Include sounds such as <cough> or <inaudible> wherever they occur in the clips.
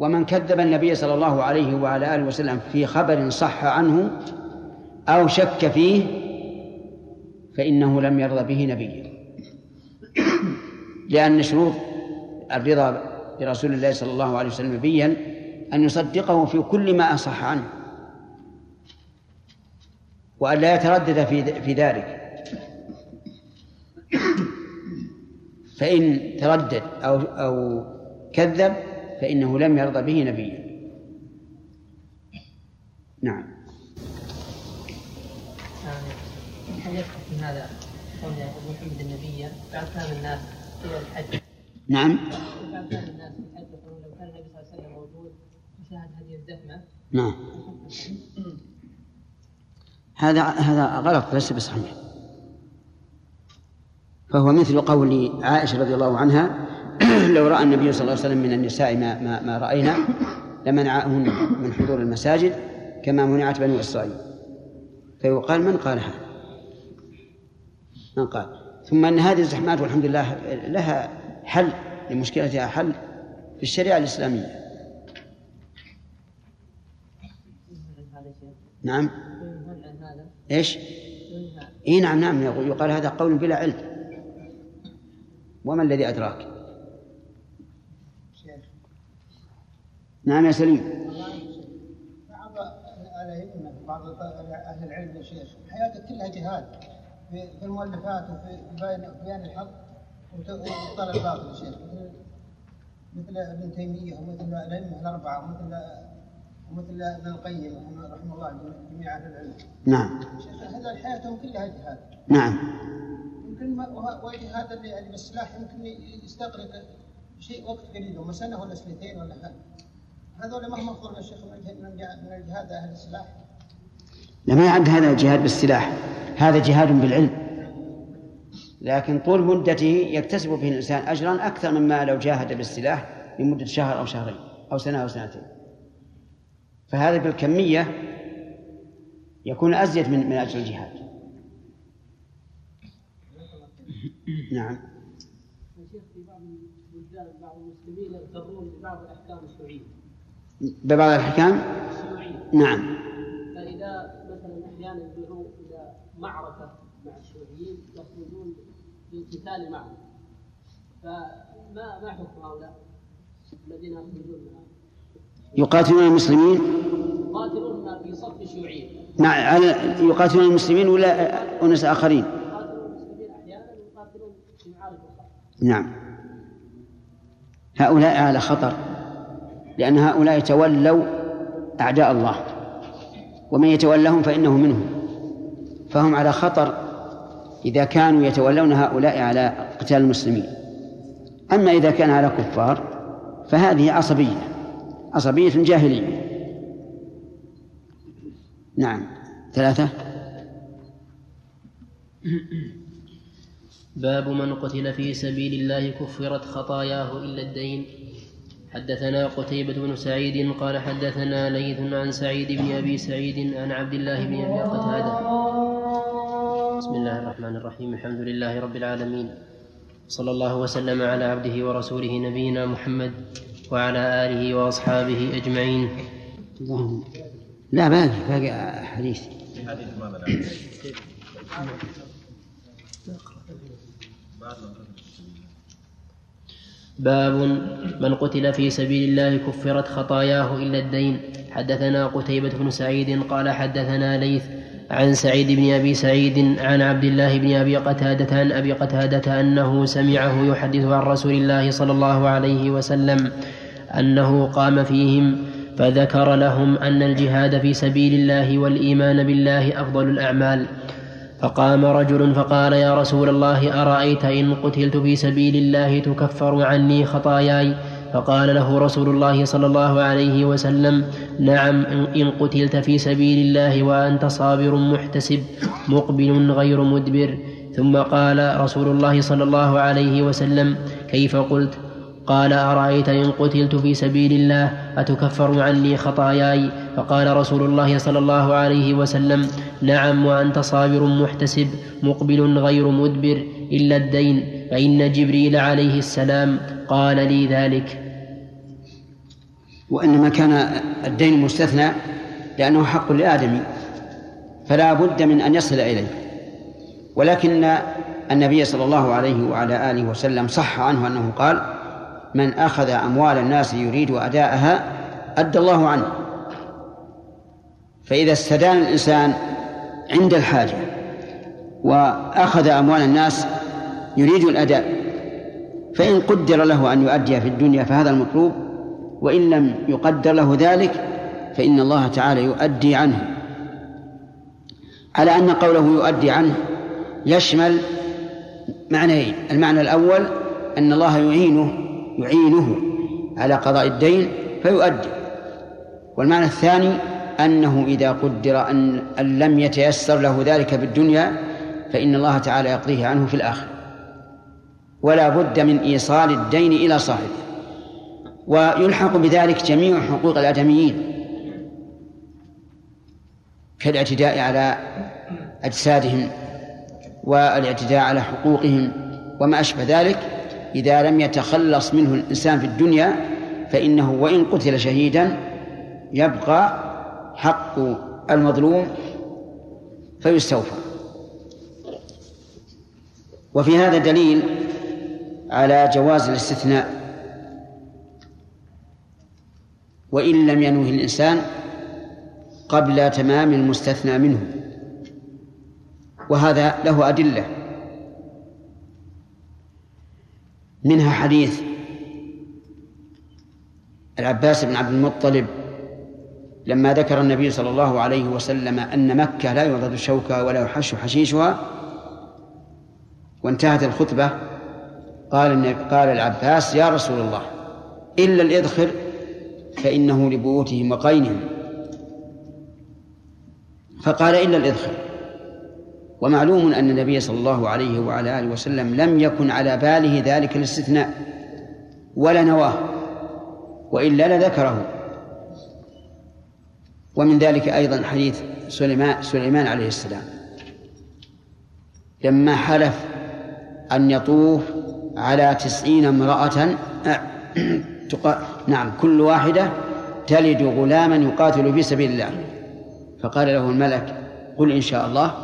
ومن كذب النبي صلى الله عليه وعلى آله وسلم في خبر صح عنه أو شك فيه فإنه لم يرضى به نبيا لأن شروط الرضا برسول الله صلى الله عليه وسلم نبيا أن يصدقه في كل ما أصح عنه. وأن لا يتردد في في ذلك. فإن تردد أو أو كذب فإنه لم يرضى به نبيا. نعم. هل في هذا قول محمد النبي بعد كلام الناس إلى الحج نعم. كلام الناس في الحج يقولون لو كان النبي صلى الله عليه وسلم موجود وشاهد هذه الزحمه نعم. هذا هذا غلط ليس بصحيح. فهو مثل قول عائشة رضي الله عنها <clears throat> لو رأى النبي صلى الله عليه وسلم من النساء ما, ما, ما رأينا لمنعهن من حضور المساجد كما منعت بنو إسرائيل. فيقال من قال هذا؟ من قال. ثم أن هذه الزحمات والحمد لله لها حل لمشكلتها حل في الشريعة الإسلامية. نعم. إيش؟ إي نعم نعم يقال هذا قول بلا علم. وما الذي أدراك؟ نعم يا سليم بعض الائمه بعض أهل العلم يا شيخ حياته كلها جهاد في المؤلفات وفي بيان الحق وابطال الباطل يا شيخ مثل ابن تيميه ومثل الائمه الاربعه ومثل ومثل ابن القيم رحمه الله جميع أهل العلم. نعم. هذا حياتهم كلها جهاد. نعم. يمكن والجهاد اللي بالسلاح يمكن يستغرق شيء وقت قليل وما سنه ولا سنتين ولا حاجة. هذول ما هم افضل يا شيخ من الجهاد أهل السلاح. لما يعد هذا الجهاد بالسلاح. هذا جهاد بالعلم. لكن طول مدته يكتسب به الإنسان أجرا أكثر مما لو جاهد بالسلاح لمدة شهر أو شهرين أو سنة أو سنتين. فهذا بالكمية يكون أزيد من من أجل الجهاد. نعم. في بعض البلدان بعض المسلمين يغترون ببعض الأحكام الشرعية. ببعض الأحكام؟ نعم. فإذا مثلا أحيانا يدعوا إلى معركة مع الشيوعيين يخرجون للقتال معهم. فما ما حكم هؤلاء الذين يخرجون معهم؟ يقاتلون المسلمين؟ يقاتلون في صف الشيوعيين. نعم يقاتلون المسلمين ولا أناس آخرين؟ يقاتلون المسلمين أحيانا ويقاتلون في معارك نعم. هؤلاء على خطر. لأن هؤلاء تولوا أعداء الله. ومن يتولهم فإنه منهم. فهم على خطر إذا كانوا يتولون هؤلاء على قتال المسلمين. أما إذا كان على كفار فهذه عصبية عصبية جاهلية. نعم. ثلاثة. باب من قتل في سبيل الله كفرت خطاياه إلا الدين. حدثنا قتيبة بن سعيد قال حدثنا ليث عن سعيد بن أبي سعيد عن عبد الله بن أبي قتادة. بسم الله الرحمن الرحيم. الحمد لله رب العالمين. صلى الله وسلم على عبده ورسوله نبينا محمد وعلى آله وأصحابه أجمعين. لا باقي باقي حديث. حديث ماذا باب من قتل في سبيل الله كفرت خطاياه إلا الدين. حدثنا قتيبة بن سعيد قال حدثنا ليث عن سعيد بن أبي سعيد عن عبد الله بن أبي قتادة عن أبي قتادة أنه سمعه يحدث عن رسول الله صلى الله عليه وسلم أنه قام فيهم فذكر لهم أن الجهاد في سبيل الله والإيمان بالله أفضل الأعمال. فقام رجل فقال يا رسول الله أرأيت إن قتلت في سبيل الله تكفر عني خطاياي؟ فقال له رسول الله صلى الله عليه وسلم نعم إن قتلت في سبيل الله وأنت صابر محتسب مقبل غير مدبر. ثم قال رسول الله صلى الله عليه وسلم كيف قلت؟ قال أرأيت إن قتلت في سبيل الله أتكفر عني خطاياي؟ فقال رسول الله صلى الله عليه وسلم نعم وأنت صابر محتسب مقبل غير مدبر إلا الدين فإن جبريل عليه السلام قال لي ذلك. وإنما كان الدين مستثنى لأنه حق لآدم فلا بد من أن يصل إليه. ولكن النبي صلى الله عليه وعلى آله وسلم صح عنه أنه قال من أخذ أموال الناس يريد أداءها أدى الله عنه. فإذا استدان الإنسان عند الحاجة وأخذ أموال الناس يريد الأداء فإن قدر له أن يؤدي في الدنيا فهذا المطلوب وإن لم يقدر له ذلك فإن الله تعالى يؤدي عنه. على أن قوله يؤدي عنه يشمل معنيين المعنى الأول أن الله يعينه يعينه على قضاء الدين فيؤدي والمعنى الثاني أنه إذا قدر أن, لم يتيسر له ذلك في الدنيا فإن الله تعالى يقضيه عنه في الآخرة. ولا بد من إيصال الدين إلى صاحبه. ويلحق بذلك جميع حقوق الآدميين. كالاعتداء على أجسادهم والاعتداء على حقوقهم وما أشبه ذلك إذا لم يتخلص منه الإنسان في الدنيا فإنه وإن قتل شهيدا يبقى حق المظلوم فيستوفى. وفي هذا دليل على جواز الاستثناء. وإن لم ينوه الإنسان قبل تمام المستثنى منه. وهذا له أدلة. منها حديث العباس بن عبد المطلب لما ذكر النبي صلى الله عليه وسلم أن مكة لا يعضد شوكها ولا يحش حشيشها وانتهت الخطبة قال قال العباس يا رسول الله إلا الإذخر فإنه لبيوتهم وقينهم. فقال إلا الإذخر ومعلوم أن النبي صلى الله عليه وعلى آله وسلم لم يكن على باله ذلك الاستثناء ولا نواه وإلا لذكره. ومن ذلك أيضا حديث سليمان سليمان عليه السلام. لما حلف أن يطوف على تسعين امرأة نعم كل واحدة تلد غلاما يقاتل في سبيل الله. فقال له الملك قل إن شاء الله.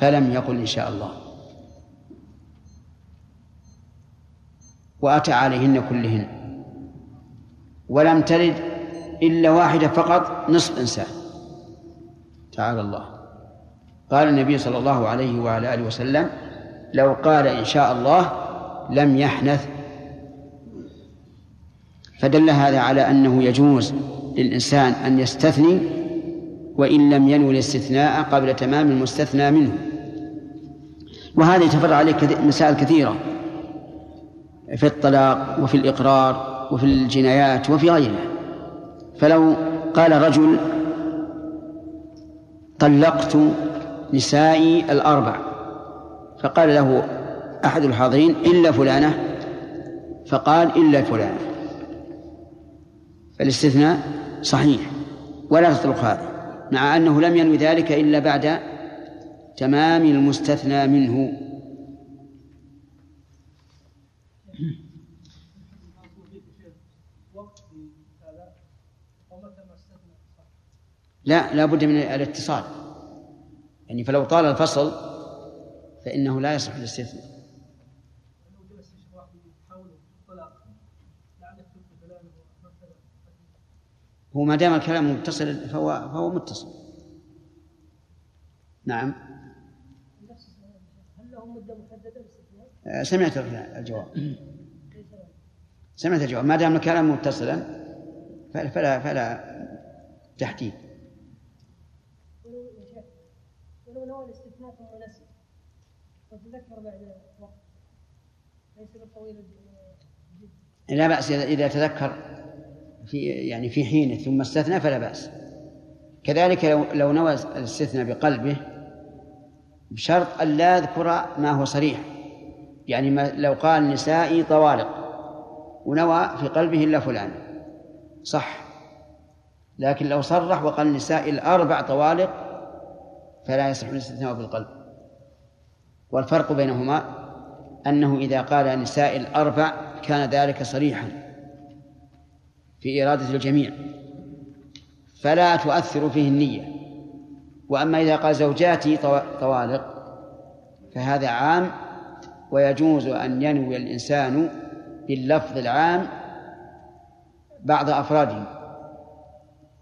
فلم يقل إن شاء الله. وأتى عليهن كلهن. ولم تلد إلا واحدة فقط نصف إنسان. تعالى الله. قال النبي صلى الله عليه وعلى آله وسلم لو قال إن شاء الله لم يحنث. فدل هذا على أنه يجوز للإنسان أن يستثني وإن لم ينوي الاستثناء قبل تمام المستثنى منه. وهذا يتفرع عليه مسائل كثيرة. في الطلاق وفي الإقرار وفي الجنايات وفي غيرها. فلو قال رجل طلقت نسائي الأربع فقال له أحد الحاضرين إلا فلانة فقال إلا فلانة. فالاستثناء صحيح ولا تطلق هذا مع أنه لم ينوي ذلك إلا بعد تمام المستثنى منه. لا لا بد من الاتصال. يعني فلو طال الفصل فإنه لا يصح الاستثناء. هو ما دام الكلام متصل فهو فهو متصل. نعم. سمعت الجواب. سمعت الجواب. ما دام الكلام متصلا فلا فلا تحديد ولو نوى الاستثناء ثم نسي لا بأس إذا تذكر في يعني في حين ثم استثنى فلا بأس. كذلك لو لو نوى الاستثناء بقلبه بشرط أن لا يذكر ما هو صريح. يعني ما لو قال نسائي طوالق ونوى في قلبه إلا فلان. صح. لكن لو صرح وقال نسائي الأربع طوالق فلا يصح الاستثناء بالقلب والفرق بينهما أنه إذا قال نساء الأربع كان ذلك صريحا في إرادة الجميع فلا تؤثر فيه النية. وأما إذا قال زوجاتي طوالق فهذا عام ويجوز أن ينوي الإنسان باللفظ العام بعض أفراده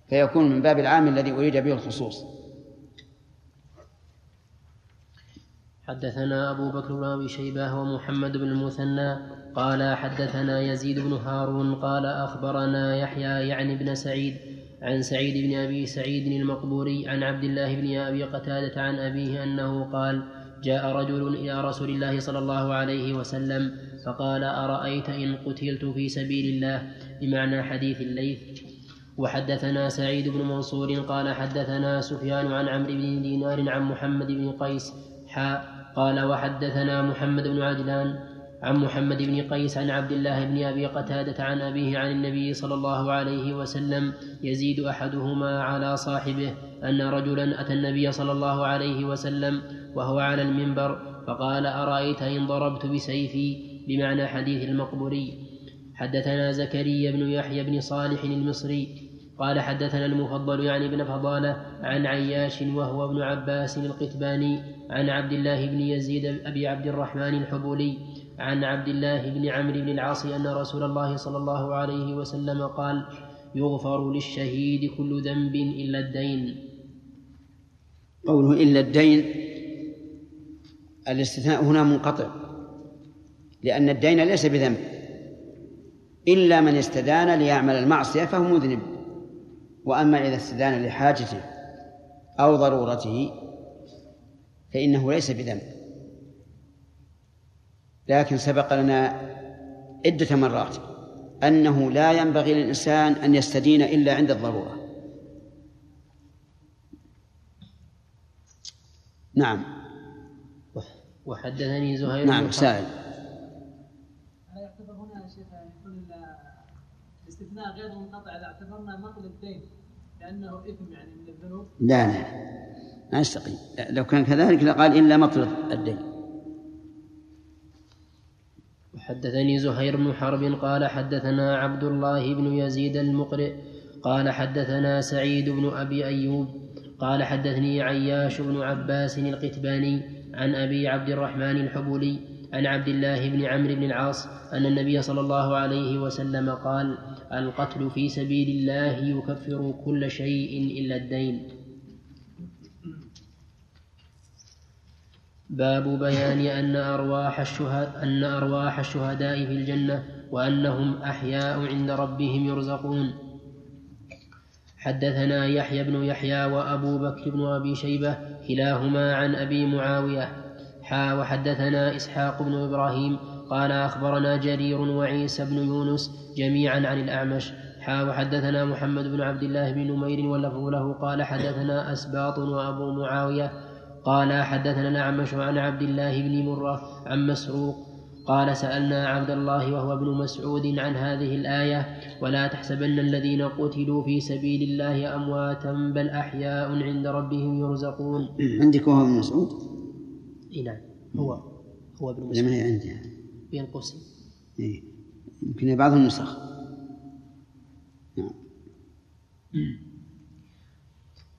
فيكون من باب العام الذي أريد به الخصوص. حدثنا أبو بكر بن أبي شيبة ومحمد بن المثنى قال حدثنا يزيد بن هارون قال أخبرنا يحيى يعني بن سعيد عن سعيد بن أبي سعيد المقبوري عن عبد الله بن أبي قتادة عن أبيه أنه قال جاء رجل إلى رسول الله صلى الله عليه وسلم فقال أرأيت إن قتلت في سبيل الله بمعنى حديث الليث؟ وحدثنا سعيد بن منصور قال حدثنا سفيان عن عمرو بن دينار عن محمد بن قيس قال وحدثنا محمد بن عجلان عن محمد بن قيس عن عبد الله بن أبي قتادة عن أبيه عن النبي صلى الله عليه وسلم يزيد أحدهما على صاحبه أن رجلا أتى النبي صلى الله عليه وسلم وهو على المنبر فقال أرأيت إن ضربت بسيفي؟ بمعنى حديث المقبوري حدثنا زكريا بن يحيى بن صالح المصري. قال حدثنا المفضل يعني بن فضالة عن عياش وهو ابن عباس القتباني عن عبد الله بن يزيد أبي عبد الرحمن الحبولي عن عبد الله بن عمرو بن العاص أن رسول الله صلى الله عليه وسلم قال يغفر للشهيد كل ذنب إلا الدين. قوله إلا الدين الاستثناء هنا منقطع لأن الدين ليس بذنب إلا من استدان ليعمل المعصية فهو مذنب وأما إذا استدان لحاجته أو ضرورته فإنه ليس بذنب. لكن سبق لنا عدة مرات أنه لا ينبغي للإنسان أن يستدين إلا عند الضرورة. نعم. وحدثني زهير نعم سائل. يعتبر هنا يا شيخ يكون الاستثناء غير منقطع إذا اعتبرنا نقل الدين لأنه إثم يعني من الذنوب. لا لا. ما يستقيم. لو كان كذلك لقال إلا مطلب الدين. حدثني زهير بن حرب قال حدثنا عبد الله بن يزيد المقرئ قال حدثنا سعيد بن أبي أيوب قال حدثني عياش بن عباس القتباني عن أبي عبد الرحمن الحبولي عن عبد الله بن عمرو بن العاص أن النبي صلى الله عليه وسلم قال القتل في سبيل الله يكفر كل شيء إلا الدين. باب بيان أن أرواح الشهداء أن أرواح الشهداء في الجنة وأنهم أحياء عند ربهم يرزقون. حدثنا يحيى بن يحيى وأبو بكر بن أبي شيبة كلاهما عن أبي معاوية. حا وحدثنا إسحاق بن إبراهيم قال أخبرنا جرير وعيسى بن يونس جميعا عن الأعمش. حا وحدثنا محمد بن عبد الله بن نمير واللفظ له قال حدثنا أسباط وأبو معاوية قال حدثنا الأعمش عن عبد الله بن مرة عن مسروق قال سألنا عبد الله وهو ابن مسعود عن هذه الآية ولا تحسبن الذين قتلوا في سبيل الله أمواتا بل أحياء عند ربهم يرزقون. عندك وهو ابن مسعود؟ إي نعم. هو هو ابن مسعود لما هي عندي. بين قوسين. إيه. يمكن بعض النسخ. نعم.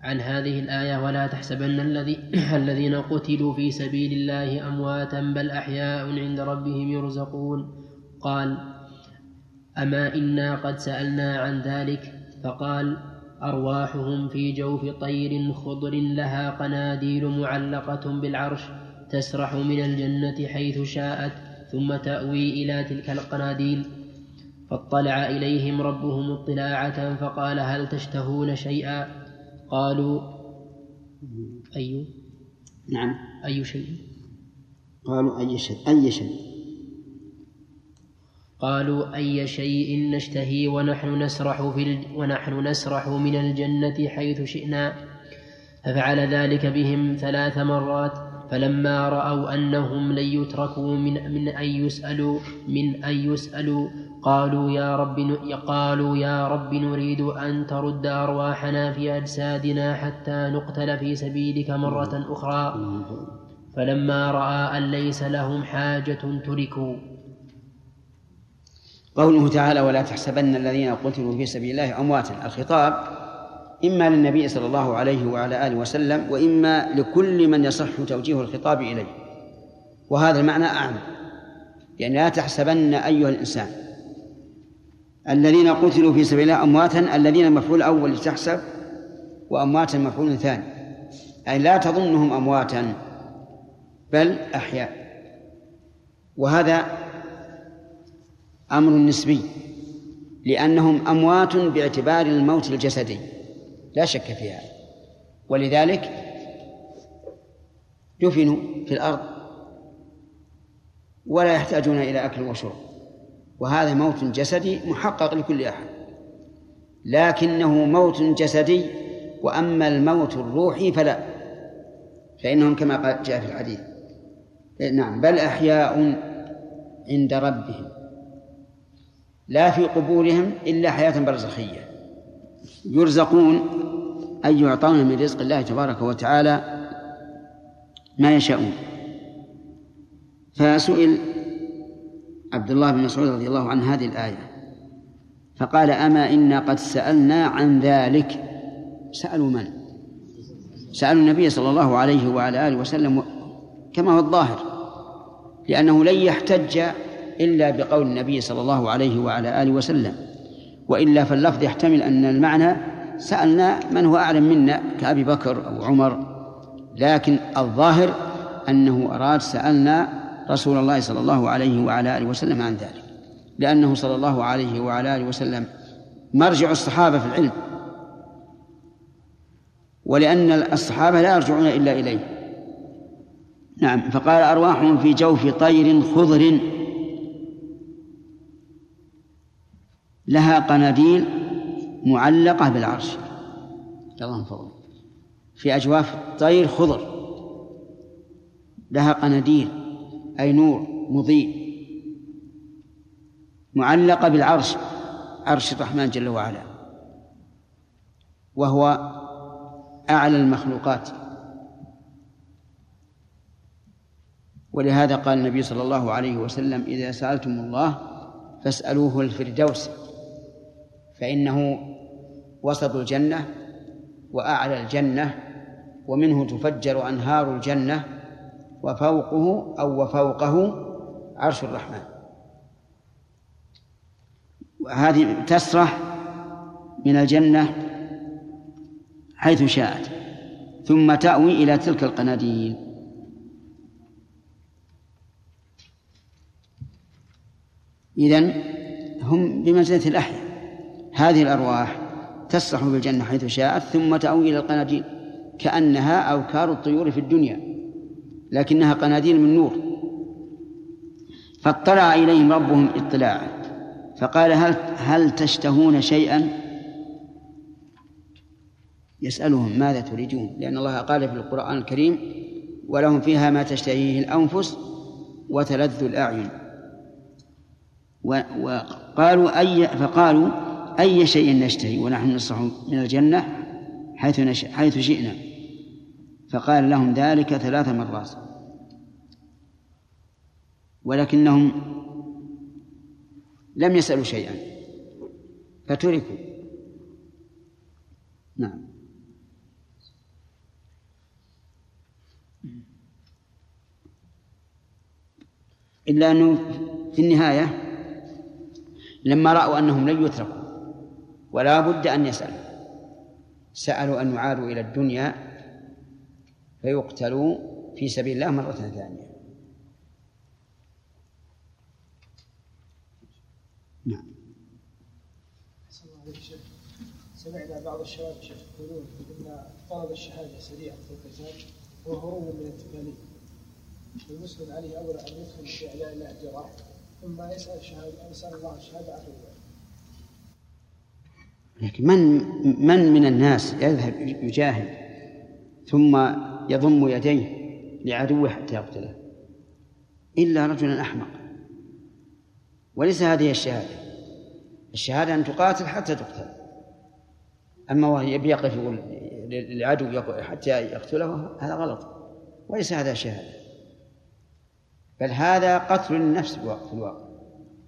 عن هذه الآية ولا تحسبن الذي <clears throat> الذين قتلوا في سبيل الله أمواتا بل أحياء عند ربهم يرزقون. قال أما إنا قد سألنا عن ذلك؟ فقال أرواحهم في جوف طير خضر لها قناديل معلقة بالعرش تسرح من الجنة حيث شاءت ثم تأوي إلى تلك القناديل. فاطلع إليهم ربهم اطلاعة فقال هل تشتهون شيئا؟ قالوا أي نعم. أي شيء؟ قالوا أي شيء أي شيء. قالوا أي شيء نشتهي ونحن نسرح في. ونحن نسرح من الجنة حيث شئنا. ففعل ذلك بهم ثلاث مرات فلما رأوا أنهم لن يتركوا من من أن يسألوا من أن يسألوا قالوا يا رب قالوا يا رب نريد أن ترد أرواحنا في أجسادنا حتى نقتل في سبيلك مرة أخرى. فلما رأى أن ليس لهم حاجة تركوا. قوله تعالى ولا تحسبن الذين قتلوا في سبيل الله أمواتا. الخطاب إما للنبي صلى الله عليه وعلى آله وسلم وإما لكل من يصح توجيه الخطاب إليه. وهذا المعنى أعم. يعني لا تحسبن أيها الإنسان. الذين قتلوا في سبيل الله أمواتا الذين المفعول الأول تحسب وأمواتا مفعول ثاني. أي لا تظنهم أمواتا بل أحياء. وهذا أمر نسبي لأنهم أموات باعتبار الموت الجسدي. لا شك في هذا. ولذلك دفنوا في الأرض ولا يحتاجون إلى أكل وشرب. وهذا موت جسدي محقق لكل أحد. لكنه موت جسدي وأما الموت الروحي فلا فإنهم كما جاء في الحديث. نعم بل أحياء عند ربهم لا في قبورهم إلا حياة برزخية. يرزقون أي يعطون من رزق الله تبارك وتعالى ما يشاءون. فسئل عبد الله بن مسعود رضي الله عنه هذه الآية. فقال أما إنا قد سألنا عن ذلك؟ سألوا من؟ سألوا النبي صلى الله عليه وعلى آله وسلم كما هو الظاهر لأنه لن يحتج إلا بقول النبي صلى الله عليه وعلى آله وسلم. وإلا فاللفظ يحتمل أن المعنى سألنا من هو أعلم منا كأبي بكر أو عمر لكن الظاهر أنه أراد سألنا رسول الله صلى الله عليه وعلى آله وسلم عن ذلك. لأنه صلى الله عليه وعلى آله وسلم مرجع الصحابة في العلم. ولأن الصحابة لا يرجعون إلا إليه. نعم فقال أرواحهم في جوف طير خضر. لها قناديل معلقة بالعرش. الله فضل. في أجواف طير خضر. لها قناديل. أي نور مضيء. معلقة بالعرش عرش الرحمن جل وعلا. وهو أعلى المخلوقات. ولهذا قال النبي صلى الله عليه وسلم إذا سألتم الله فاسألوه الفردوس فإنه وسط الجنة وأعلى الجنة ومنه تفجر أنهار الجنة وفوقه أو وفوقه عرش الرحمن. وهذه تسرح من الجنة حيث شاءت ثم تأوي إلى تلك القناديل. إذن هم بمنزلة الأحياء. هذه الأرواح تسرح بالجنة حيث شاءت ثم تأوي إلى القناديل كأنها أوكار الطيور في الدنيا. لكنها قناديل من نور. فاطلع إليهم ربهم اطلاعا. فقال هل هل تشتهون شيئا؟ يسألهم ماذا تريدون؟ لأن الله قال في القرآن الكريم ولهم فيها ما تشتهيه الأنفس وتلذ الأعين. وقالوا أي فقالوا أي شيء نشتهي ونحن نصح من الجنة حيث. حيث شئنا؟ فقال لهم ذلك ثلاث مرات. ولكنهم لم يسألوا شيئا. فتركوا. نعم. إلا أنه في النهاية لما رأوا أنهم لن يتركوا ولا بد أن يسألوا. سألوا أن يعادوا إلى الدنيا فيقتلوا في سبيل الله مرة ثانية. نعم. سمعنا بعض الشباب شيخ يقولون إن طلب الشهادة سريعا في القتال هو هروب من التكاليف المسلم عليه اولا أن يدخل في اعلاء الله الجراح ثم يسأل الشهاده يسأل الله الشهادة عن لكن من من من الناس يذهب يجاهد ثم يضم يديه لعدوه حتى يقتله. إلا رجلا أحمق. وليس هذه الشهادة. الشهادة أن تقاتل حتى تقتل. أما وهو يبي يقف يقول للعدو حتى يقتله هذا غلط. وليس هذا شهادة. بل هذا قتل النفس في الواقع.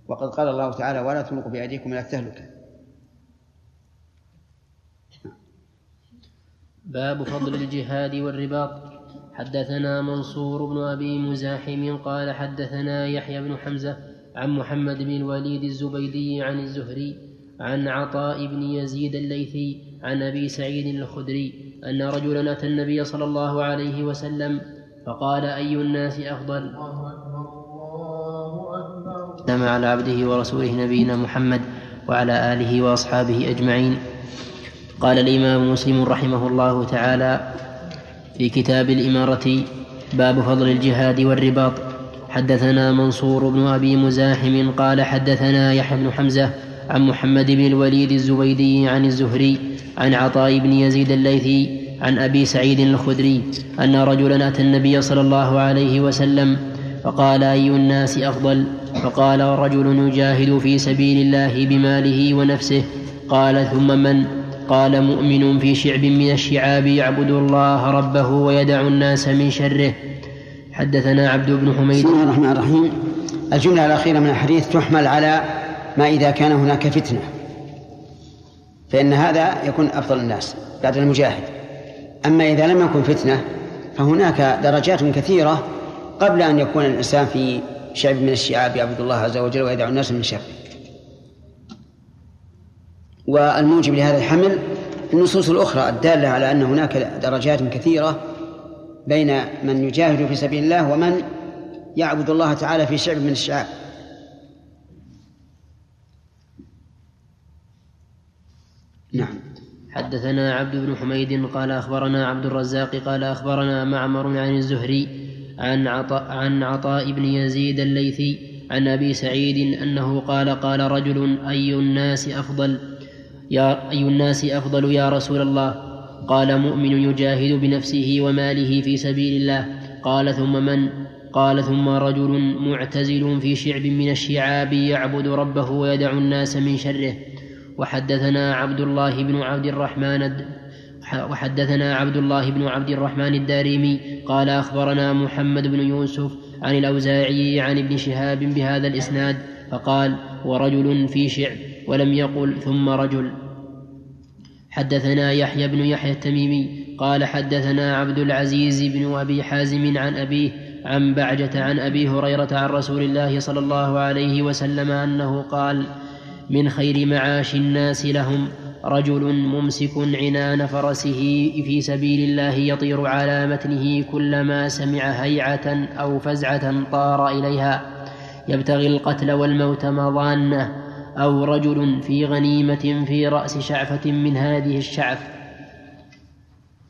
وقد قال الله تعالى ولا تلقوا بأيديكم إلى التهلكة. باب فضل الجهاد والرباط. حدثنا منصور بن أبي مزاحم قال حدثنا يحيى بن حمزة عن محمد بن الوليد الزبيدي عن الزهري عن عطاء بن يزيد الليثي عن أبي سعيد الخدري أن رجلا أتى النبي صلى الله عليه وسلم فقال أي الناس أفضل؟ سلم على عبده ورسوله نبينا محمد وعلى آله وأصحابه أجمعين. قال الإمام مسلم رحمه الله تعالى في كتاب الإمارة باب فضل الجهاد والرباط حدثنا منصور بن أبي مزاحم قال حدثنا يحيى بن حمزة عن محمد بن الوليد الزبيدي عن الزهري عن عطاء بن يزيد الليثي عن أبي سعيد الخدري أن رجلا أتى النبي صلى الله عليه وسلم فقال أي الناس أفضل؟ فقال رجل يجاهد في سبيل الله بماله ونفسه. قال ثم من؟ قال مؤمن في شعب من الشعاب يعبد الله ربه ويدع الناس من شره. حدثنا عبد بن حميد. بسم الله الرحمن الرحيم. الجملة الأخيرة من الحديث تحمل على ما إذا كان هناك فتنة. فإن هذا يكون أفضل الناس بعد المجاهد. أما إذا لم يكن فتنة فهناك درجات كثيرة قبل أن يكون الإنسان في شعب من الشعاب يعبد الله عز وجل ويدعو الناس من شره. والموجب لهذا الحمل النصوص الأخرى الدالة على أن هناك درجات كثيرة بين من يجاهد في سبيل الله ومن يعبد الله تعالى في شعب من الشعاب نعم. حدثنا عبد بن حميد قال أخبرنا عبد الرزاق قال أخبرنا معمر عن الزهري عن عطاء, عن عطاء بن يزيد الليثي عن أبي سعيد أنه قال قال رجل أي الناس أفضل؟ يا أي الناس أفضل يا رسول الله. قال مؤمن يجاهد بنفسه وماله في سبيل الله. قال ثم من؟ قال ثم رجل معتزل في شعب من الشعاب يعبد ربه ويدع الناس من شره. وحدثنا عبد الله بن عبد الرحمن وحدثنا عبد الله بن عبد الرحمن الدارمي. قال أخبرنا محمد بن يوسف عن الأوزاعي عن ابن شهاب بهذا الإسناد. فقال ورجل في شعب ولم يقل ثم رجل. حدثنا يحيى بن يحيى التميمي قال حدثنا عبد العزيز بن أبي حازم عن أبيه عن بعجة عن أبي هريرة عن رسول الله صلى الله عليه وسلم أنه قال من خير معاش الناس لهم رجل ممسك عنان فرسه في سبيل الله يطير على متنه كلما سمع هيعة أو فزعة طار إليها. يبتغي القتل والموت مضانة أو رجل في غنيمة في رأس شعفة من هذه الشعف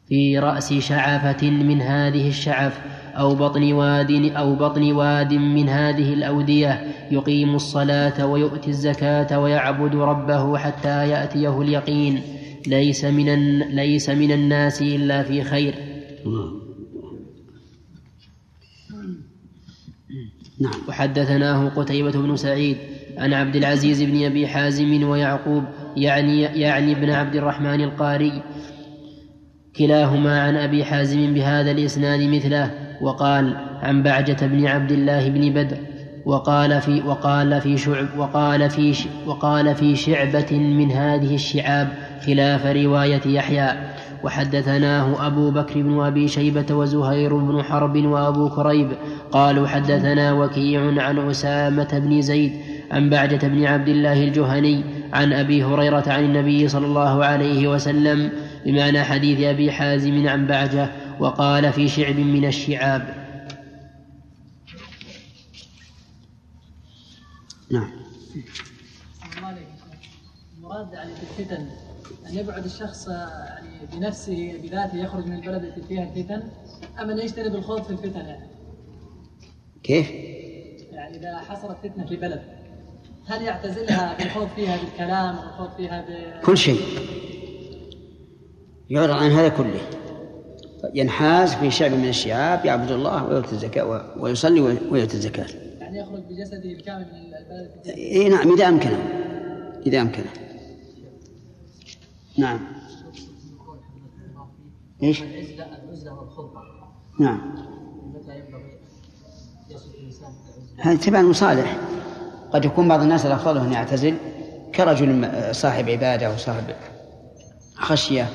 في رأس شعفة من هذه الشعف أو بطن واد أو بطن واد من هذه الأودية يقيم الصلاة ويؤتي الزكاة ويعبد ربه حتى يأتيه اليقين ليس من ليس من الناس إلا في خير. نعم. وحدثناه قتيبة بن سعيد عن عبد العزيز بن أبي حازم ويعقوب يعني يعني ابن عبد الرحمن القاري. كلاهما عن أبي حازم بهذا الإسناد مثله وقال عن بعجة بن عبد الله بن بدر وقال في وقال في شعب وقال في وقال في شعبة من هذه الشعاب خلاف رواية يحيى. وحدثناه أبو بكر بن أبي شيبة وزهير بن حرب وأبو كريب. قالوا حدثنا وكيع عن أسامة بن زيد عن بعجة بن عبد الله الجهني عن أبي هريرة عن النبي صلى الله عليه وسلم بمعنى حديث أبي حازم عن بعجة وقال في شعب من الشعاب. نعم. المراد يعني في الفتن أن يبعد الشخص يعني بنفسه بذاته يخرج من البلد التي فيها الفتن أم أن يجتنب الخوض في الفتن يعني؟ كيف؟ يعني إذا حصلت فتنة في بلد. هل يعتزلها بالخوض فيها بالكلام والخوض فيها ب... كل شيء. يعرض عن هذا كله. ينحاز في شعب من الشعاب يعبد الله ويؤتي الزكاة ويصلي ويؤتي الزكاة. يعني يخرج بجسده الكامل من البلد؟ إي نعم إذا أمكنه إذا أمكنه نعم. إيش؟ العزلة والخلطة نعم. متى ينبغي يصف الإنسان هذه تبع المصالح قد يكون بعض الناس الأفضل أن يعتزل كرجل صاحب عبادة وصاحب خشية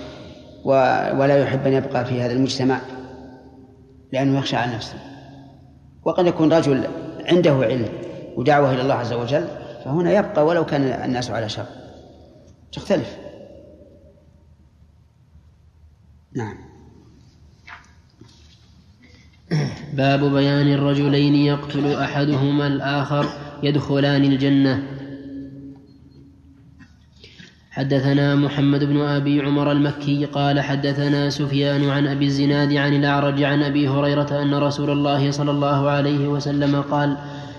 ولا يحب أن يبقى في هذا المجتمع لأنه يخشى على نفسه. وقد يكون رجل عنده علم ودعوة إلى الله عز وجل فهنا يبقى ولو كان الناس على شر. تختلف. نعم. باب بيان الرجلين يقتل أحدهما الآخر. يدخلان الجنة. حدثنا محمد بن أبي عمر المكي قال حدثنا سفيان عن أبي الزناد عن الأعرج عن أبي هريرة أن رسول الله صلى الله عليه وسلم قال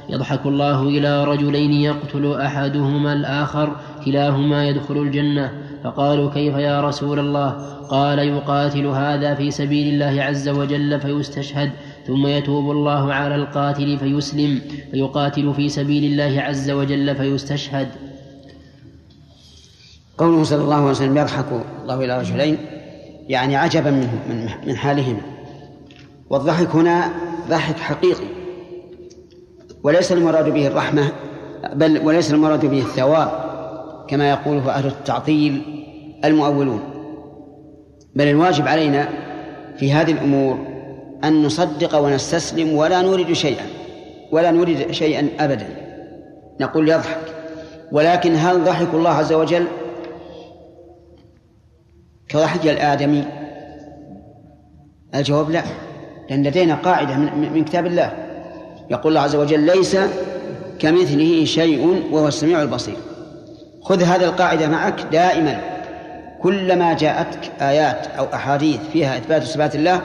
يضحك الله إلى رجلين يقتل أحدهما الآخر كلاهما يدخل الجنة. فقالوا كيف يا رسول الله؟ قال يقاتل هذا في سبيل الله عز وجل فيستشهد. ثم يتوب الله على القاتل فيسلم فيقاتل في سبيل الله عز وجل فيستشهد. قوله صلى الله عليه وسلم يضحك الله إلى رجلين يعني عجبا منه من, من حالهما. والضحك هنا ضحك حقيقي وليس المراد به الرحمة بل وليس المراد به الثواب كما يقوله أهل التعطيل المؤولون. بل الواجب علينا في هذه الأمور أن نصدق ونستسلم ولا نريد شيئا ولا نريد شيئا أبدا. نقول يضحك. ولكن هل ضحك الله عز وجل؟ كضحك الآدمي؟ الجواب لا. لأن لدينا قاعدة من كتاب الله. يقول الله عز وجل ليس كمثله شيء وهو السميع البصير. خذ هذه القاعدة معك دائما. كلما جاءتك آيات أو أحاديث فيها إثبات صفات الله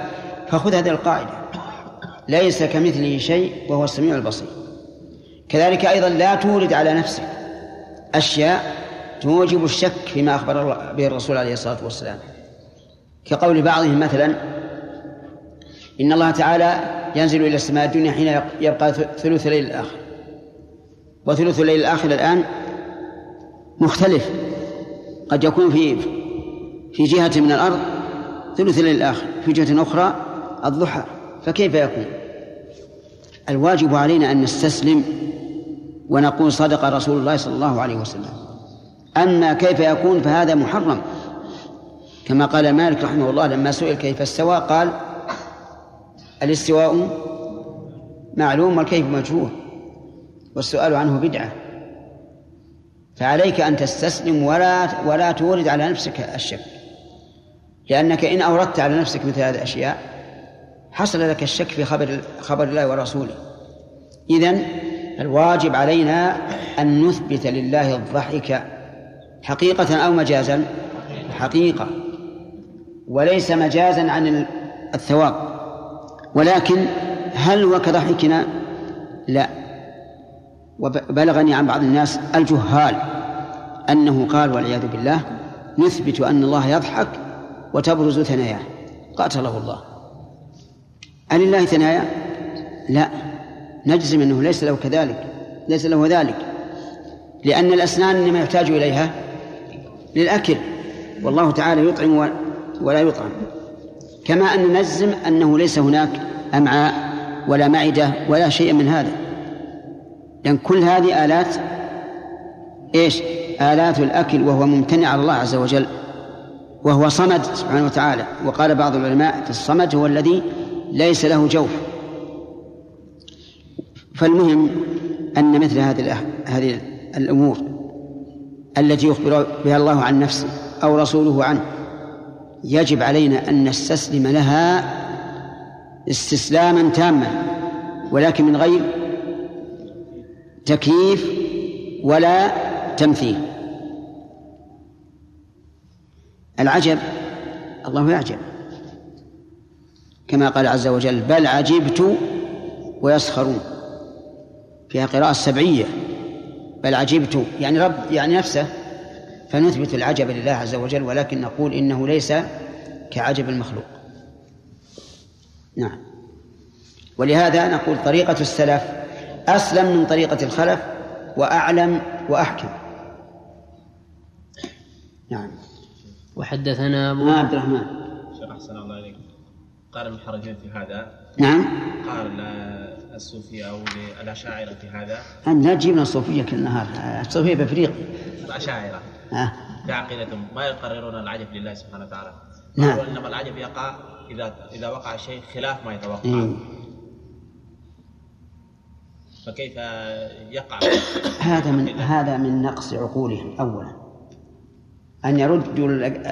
فخذ هذه القاعدة. ليس كمثله شيء وهو السميع البصير. كذلك أيضا لا تورد على نفسك أشياء توجب الشك فيما أخبر به الرسول عليه الصلاة والسلام. كقول بعضهم مثلا إن الله تعالى ينزل إلى السماء الدنيا حين يبقى ثلث الليل الآخر. وثلث الليل الآخر الآن مختلف. قد يكون في في جهة من الأرض ثلث الليل الآخر في جهة أخرى الضحى فكيف يكون؟ الواجب علينا أن نستسلم ونقول صدق رسول الله صلى الله عليه وسلم. أما كيف يكون فهذا محرم. كما قال مالك رحمه الله لما سئل كيف استوى قال الاستواء معلوم والكيف مجهول والسؤال عنه بدعة. فعليك أن تستسلم ولا ولا تورد على نفسك الشك لأنك إن أوردت على نفسك مثل هذه الأشياء حصل لك الشك في خبر خبر الله ورسوله. إذن الواجب علينا أن نثبت لله الضحك حقيقة أو مجازا؟ حقيقة. وليس مجازا عن الثواب. ولكن هل هو كضحكنا؟ لا. وبلغني عن بعض الناس الجهال أنه قال والعياذ بالله نثبت أن الله يضحك وتبرز ثناياه. قاتله الله. أن الله ثنايا؟ لا. نجزم أنه ليس له كذلك ليس له ذلك. لأن الأسنان إنما يحتاج إليها للأكل. والله تعالى يطعم ولا يطعم. كما أن نجزم أنه ليس هناك أمعاء ولا معدة ولا شيء من هذا. لأن كل هذه آلات إيش؟ آلات الأكل وهو ممتنع على الله عز وجل وهو صمد سبحانه وتعالى. وقال بعض العلماء الصمد هو الذي ليس له جوف. فالمهم أن مثل هذه هذه الأمور التي يخبر بها الله عن نفسه أو رسوله عنه يجب علينا أن نستسلم لها استسلاما تاما ولكن من غير تكييف ولا تمثيل. العجب الله يعجب. كما قال عز وجل بل عجبت ويسخرون. فيها قراءة سبعية بل عجبت يعني رب يعني نفسه. فنثبت العجب لله عز وجل ولكن نقول إنه ليس كعجب المخلوق. نعم. ولهذا نقول طريقة السلف أسلم من طريقة الخلف وأعلم وأحكم. نعم. وحدثنا أبو عبد الرحمن. شيخ أحسن الله عليك قال من حرجين في هذا. نعم. قال للصوفية أو للأشاعرة في هذا؟ لا تجيبنا الصوفية كل نهار. الصوفية بأفريقيا الأشاعرة. آه. في عقيدتهم. ما يقررون العجب لله سبحانه وتعالى. نعم. إنما العجب يقع إذا إذا وقع شيء خلاف ما يتوقع. إيه. فكيف يقع؟ هذا من هذا من نقص عقولهم أولا. أن يردوا ال-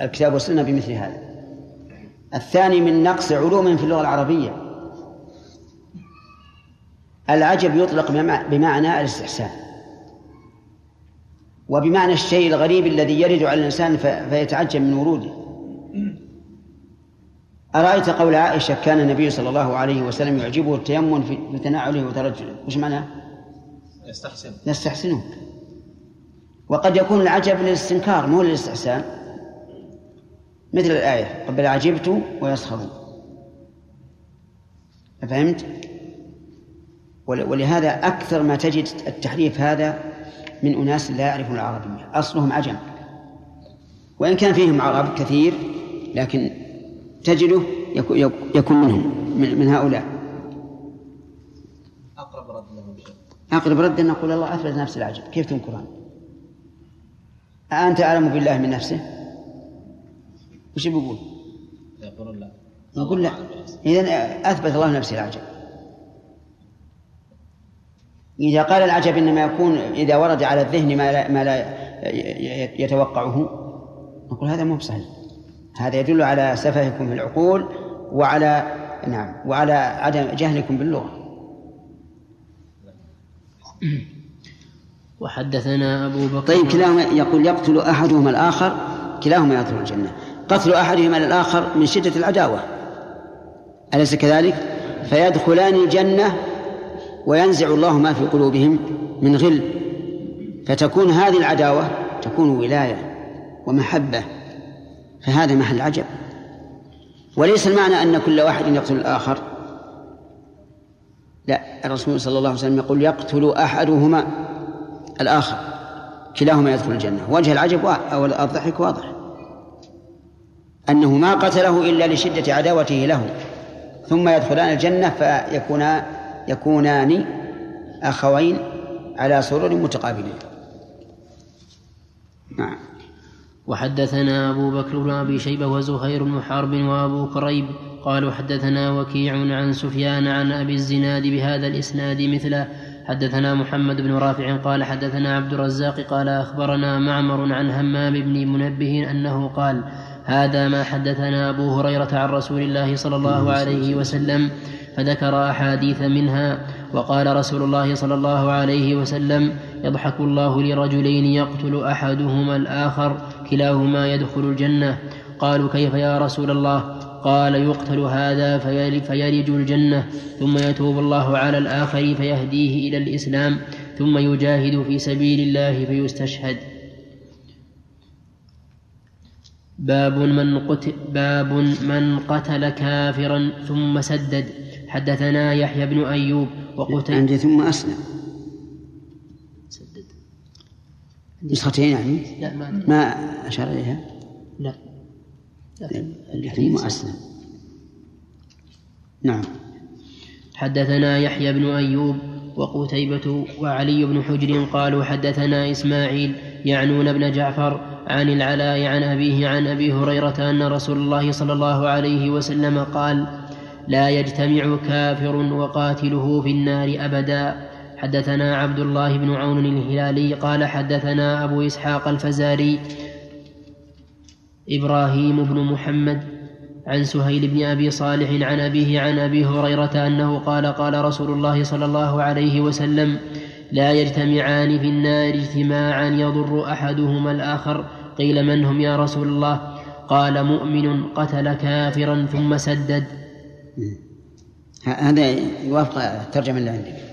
الكتاب والسنة بمثل هذا. الثاني من نقص علومهم في اللغة العربية. العجب يطلق بمع- بمعنى الاستحسان. وبمعنى الشيء الغريب الذي يرد على الإنسان فيتعجب من وروده. أرأيت قول عائشة كان النبي صلى الله عليه وسلم يعجبه التيمم في تنعله وترجله؟ وش معناه؟ يستحسن. يستحسنه. وقد يكون العجب للاستنكار مو للاستحسان. مثل الآية قبل عجبت ويسخرون. فهمت؟ ول- ولهذا أكثر ما تجد التحريف هذا من أناس لا يعرفون العربية. أصلهم عجم. وإن كان فيهم عرب كثير لكن تجده يكو- يك- يكون منهم من هؤلاء. أقرب رد لهم أقرب رد أن نقول الله أثبت نفس العجب. كيف تنكران؟ أنت أعلم بالله من نفسه؟ وش بيقول؟ يقولون لا. يقول لا. إذا أثبت الله نفسه العجب. إذا قال العجب إنما يكون إذا ورد على الذهن ما لا, ما لا يتوقعه نقول هذا مو بصحيح. هذا يدل على سفهكم في العقول وعلى نعم وعلى عدم جهلكم باللغة. وحدثنا أبو بكر طيب كلاهما يقول يقتل أحدهما الآخر كلاهما يدخل الجنة. قتل أحدهما الآخر من شدة العداوة. أليس كذلك؟ فيدخلان الجنة وينزع الله ما في قلوبهم من غل. فتكون هذه العداوة تكون ولاية ومحبة. فهذا محل عجب. وليس المعنى أن كل واحد يقتل الآخر. لا الرسول صلى الله عليه وسلم يقول يقتل أحدهما الآخر. كلاهما يدخل الجنة. وجه العجب أو الضحك واضح. أنه ما قتله إلا لشدة عداوته له ثم يدخلان الجنة فيكونان يكونان أخوين على سرر متقابلين. نعم. وحدثنا أبو بكر بن أبي شيبة وزهير بن حرب وأبو كريب قالوا حدثنا وكيع عن سفيان عن أبي الزناد بهذا الإسناد مثله. حدثنا محمد بن رافع قال حدثنا عبد الرزاق قال أخبرنا معمر عن همام بن منبه أنه قال هذا ما حدثنا أبو هريرة عن رسول الله صلى الله عليه وسلم فذكر أحاديث منها وقال رسول الله صلى الله عليه وسلم يضحك الله لرجلين يقتل أحدهما الآخر كلاهما يدخل الجنة. قالوا كيف يا رسول الله؟ قال يقتل هذا فيل- فيلج الجنة ثم يتوب الله على الآخر فيهديه إلى الإسلام ثم يجاهد في سبيل الله فيستشهد. باب من قتل باب من قتل كافرا ثم سدد. حدثنا يحيى بن أيوب وقتل عندي ثم أسلم. سدد. نسختين يعني؟ لا ما ما أشار إليها؟ لا. ثم أسلم. نعم. حدثنا يحيى بن أيوب وقتيبة وعلي بن حجر قالوا حدثنا إسماعيل يعنون بن جعفر عن العلاء عن أبيه عن أبي هريرة أن رسول الله صلى الله عليه وسلم قال لا يجتمع كافر وقاتله في النار أبدا. حدثنا عبد الله بن عون الهلالي قال حدثنا أبو إسحاق الفزاري إبراهيم بن محمد عن سهيل بن أبي صالح عن أبيه عن أبي هريرة أنه قال قال رسول الله صلى الله عليه وسلم لا يجتمعان في النار اجتماعا يضر أحدهما الآخر. قيل من هم يا رسول الله؟ قال مؤمن قتل كافرا ثم سدد. هذا يوافق الترجمة اللي عندك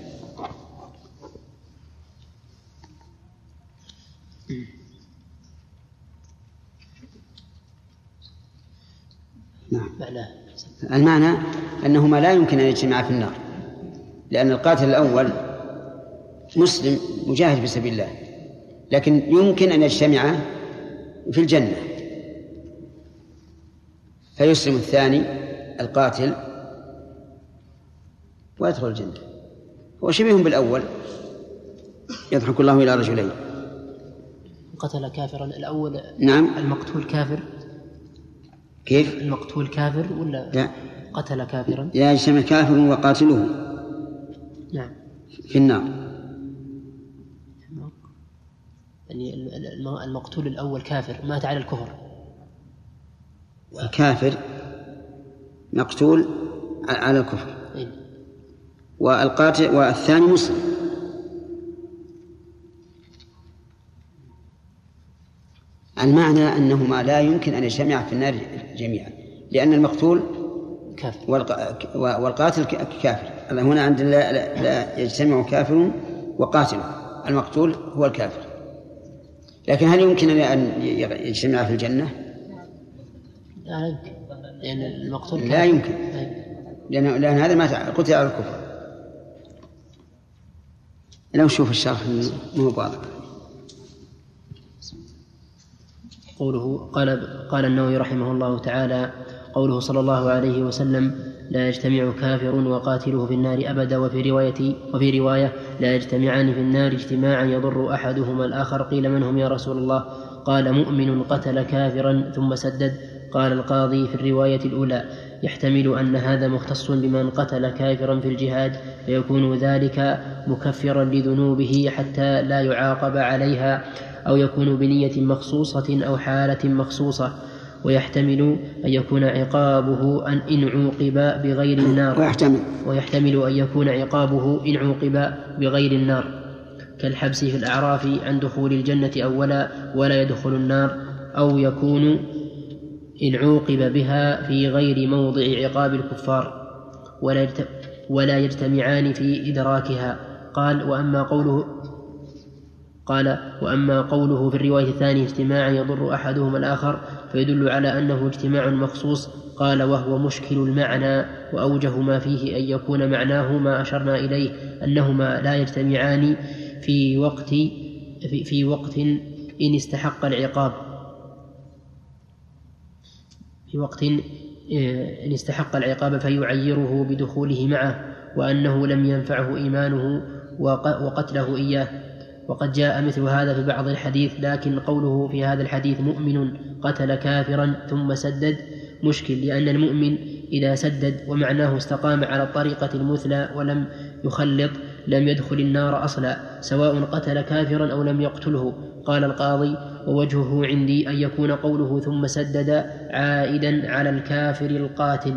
نعم. معناه. المعنى أنهما لا يمكن أن يجتمعا في النار لأن القاتل الأول مسلم مجاهد في سبيل الله لكن يمكن أن يجتمعا في الجنة. فيسلم الثاني القاتل ويدخل الجنة. هو شبيه بالأول يضحك الله إلى رجلين. قتل كافرا الأول نعم. المقتول كافر. كيف؟ المقتول كافر ولا لا. قتل كافرا؟ لا يجتمع كافر وقاتله. نعم. في النار. يعني الم- المقتول الأول كافر مات على الكفر. الكافر مقتول على الكفر. أي. والقاتل والثاني مسلم. المعنى أنهما لا يمكن أن يجتمعا في النار جميعا لأن المقتول كافر. والق- والقاتل كافر. هنا عند لا, لا, لا يجتمع كافر وقاتل المقتول هو الكافر. لكن هل يمكن أن يجتمع في الجنة؟ لا يمكن لأن المقتول لا. يمكن. لأن لأن هذا ما قتل على الكفر لو شوف الشرح واضح قوله قال قال النووي رحمه الله تعالى قوله صلى الله عليه وسلم لا يجتمع كافر وقاتله في النار أبدا وفي رواية وفي رواية لا يجتمعان في النار اجتماعا يضر أحدهما الآخر. قيل من هم يا رسول الله؟ قال مؤمن قتل كافرا ثم سدد. قال القاضي في الرواية الأولى يحتمل أن هذا مختص بمن قتل كافرا في الجهاد فيكون ذلك مكفرا لذنوبه حتى لا يعاقب عليها أو يكون بنية مخصوصة أو حالة مخصوصة. ويحتمل أن يكون عقابه أن إن عوقب بغير النار. ويحتمل. ويحتمل أن يكون عقابه إن عوقب بغير النار. كالحبس في الأعراف عن دخول الجنة أولا ولا يدخل النار أو يكون إن عوقب بها في غير موضع عقاب الكفار. ولا ولا يجتمعان في إدراكها. قال وأما قوله قال وأما قوله في الرواية الثانية اجتماعا يضر أحدهما الآخر فيدل على أنه اجتماع مخصوص قال وهو مشكل المعنى وأوجه ما فيه أن يكون معناه ما أشرنا إليه أنهما لا يجتمعان في وقت في, في وقت إن استحق العقاب. في وقت إن استحق العقاب فيعيره بدخوله معه وأنه لم ينفعه إيمانه وق- وقتله إياه. وقد جاء مثل هذا في بعض الحديث لكن قوله في هذا الحديث مؤمن قتل كافرا ثم سدد. مشكل لأن المؤمن إذا سدد ومعناه استقام على الطريقة المثلى ولم يخلط لم يدخل النار أصلا سواء قتل كافرا أو لم يقتله. قال القاضي ووجهه عندي أن يكون قوله ثم سدد عائدا على الكافر القاتل.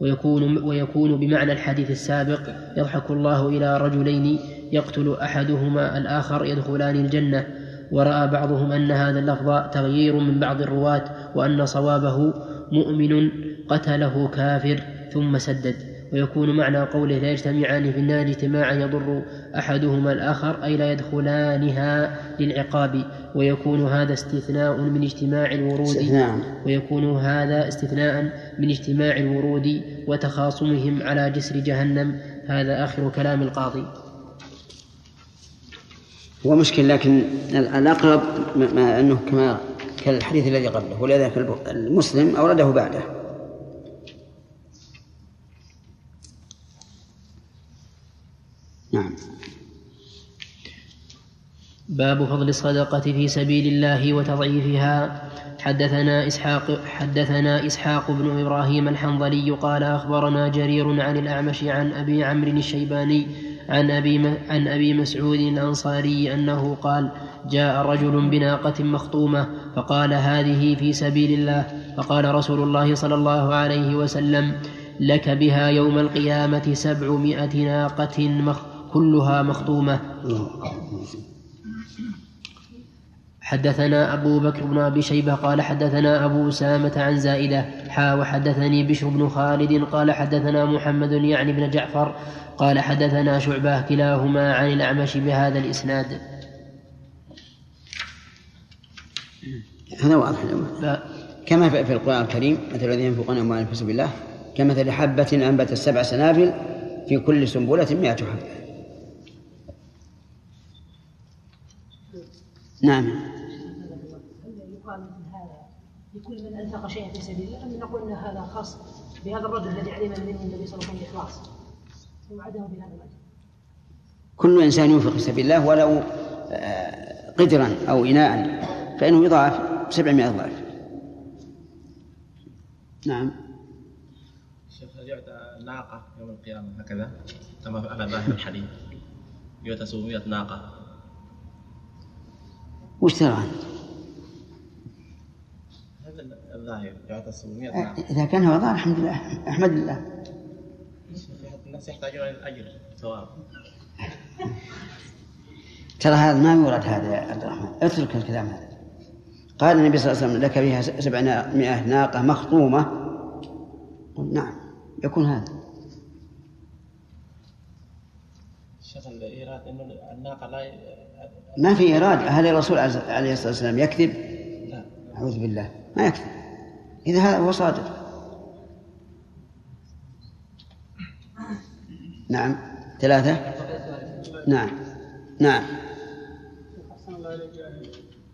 ويكون ويكون بمعنى الحديث السابق يضحك الله إلى رجلين يقتل أحدهما الآخر يدخلان الجنة. ورأى بعضهم أن هذا اللفظ تغيير من بعض الرواة وأن صوابه مؤمن قتله كافر ثم سدد. ويكون معنى قوله لا يجتمعان في النار اجتماعا يضر أحدهما الآخر أي لا يدخلانها للعقاب. ويكون هذا استثناء من اجتماع الورود ويكون هذا استثناء من اجتماع الورود وتخاصمهم على جسر جهنم. هذا آخر كلام القاضي. هو مشكل لكن الأقرب ما- أنه كما كالحديث الذي قبله ولذلك المسلم أورده بعده. نعم. باب فضل الصدقة في سبيل الله وتضعيفها. حدثنا إسحاق حدثنا إسحاق بن إبراهيم الحنظلي قال أخبرنا جرير عن الأعمش عن أبي عمرو الشيباني عن أبي عن أبي مسعود الأنصاري أنه قال جاء رجل بناقة مخطومة فقال هذه في سبيل الله. فقال رسول الله صلى الله عليه وسلم لك بها يوم القيامة سبعمائة ناقة مخ كلها مخطومة. حدثنا أبو بكر بن أبي شيبة قال حدثنا أبو أسامة عن زائدة حا وحدثني بشر بن خالد قال حدثنا محمد يعني بن جعفر قال حدثنا شعبة كلاهما عن الأعمش بهذا الإسناد. هذا واضح ف- كما في القرآن الكريم مثل الذين ينفقون أموالهم في سبيل الله كمثل حبة أنبتت سبع سنابل في كل سنبلة مئة حبة. نعم. هل يقال مثل هذا لكل من أنفق شيئا في سبيل الله ام نقول إن هذا خاص بهذا الرجل الذي علم من النبي صلى الله عليه وسلم الاخلاص كل إنسان ينفق في سبيل الله ولو آه، قدرا أو إناء فإنه يضاعف سبعمائة ضعف. نعم. شيخ هل يعطى ناقة يوم القيامة هكذا؟ كما على ظاهر الحديث. يعطى 700 ناقة. وش ترى أنت؟ هذا الظاهر يعطى 700 ناقة. إذا كان هو ظاهر الحمد لله. أحمد الله الناس يحتاجون إلى الأجر. ثواب ترى هذا ما يورد هذا يا عبد الرحمن. اترك الكلام هذا. قال النبي صلى الله عليه وسلم لك فيها سبعمائة ناقة مخطومة. قل نعم يكون هذا. شيخ الإيراد أنه الناقة لا ي- ما في إرادة هل الرسول عليه الصلاة والسلام يكذب؟ لا. أعوذ بالله. ما يكذب. إذا هذا هو صادق. نعم. ثلاثة؟ نعم. نعم.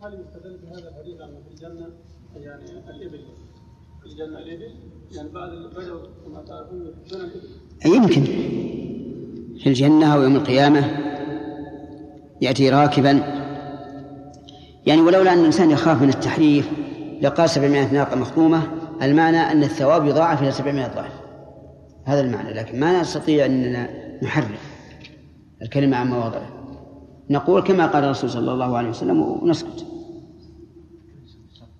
هل يستدل بهذا الحديث أن في الجنة يعني الإبل في الجنة الإبل يعني بعد بدأوا كما تعرفون الإبل يمكن. في الجنة أو يوم القيامة يأتي راكبا. يعني ولولا أن الإنسان يخاف من التحريف لقال سبعمائة ناقة مخطومة المعنى أن الثواب يضاعف إلى سبعمائة ضعف. هذا المعنى لكن ما نستطيع أننا نحرف الكلمة عن مواضعه. نقول كما قال الرسول صلى الله عليه وسلم ونسكت.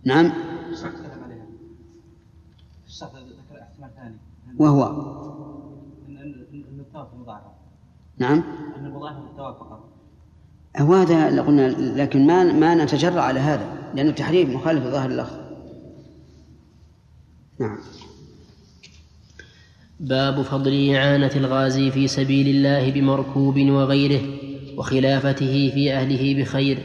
نعم؟ وهو نعم؟ هو هذا اللي قلنا لكن ما ما نتجرأ على هذا لأنه تحريف مخالف لظاهر اللفظ نعم. باب فضل إعانة الغازي في سبيل الله بمركوب وغيره وخلافته في أهله بخير.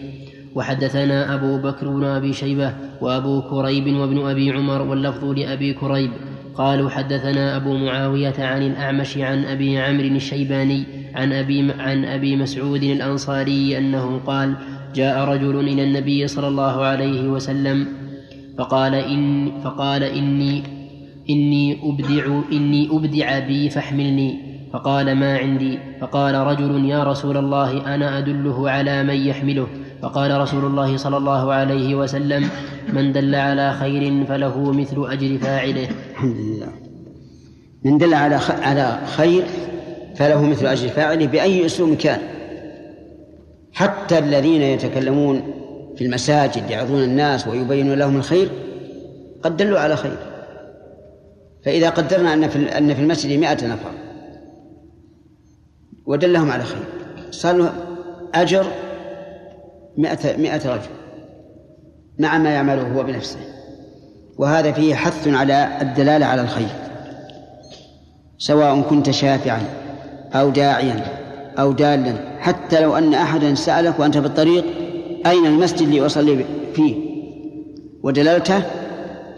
وحدثنا أبو بكر بن أبي شيبة وأبو كريب وابن أبي عمر واللفظ لأبي كريب. قالوا حدثنا أبو معاوية عن الأعمش عن أبي عمرو الشيباني عن أبي عن أبي مسعود الأنصاري أنه قال جاء رجل إلى النبي صلى الله عليه وسلم فقال إن فقال إني إني أبدع إني أبدع بي فاحملني. فقال ما عندي. فقال رجل يا رسول الله أنا أدله على من يحمله؟ فقال رسول الله صلى الله عليه وسلم من دل على خير فله مثل أجر فاعله. الحمد لله. من دل على. على خير فله مثل أجر فاعله بأي أسلوب كان. حتى الذين يتكلمون في المساجد يعظون الناس ويبينون لهم الخير قد دلوا على خير. فإذا قدرنا أن في أن في المسجد مائة نفر ودلهم على خير. صار له أجر مائة, مائة رجل. مع ما يعمله هو بنفسه. وهذا فيه حث على الدلالة على الخير. سواء كنت شافعا أو داعيا أو دالا. حتى لو أن أحدا سألك وأنت في الطريق أين المسجد اللي أصلي فيه؟ ودللته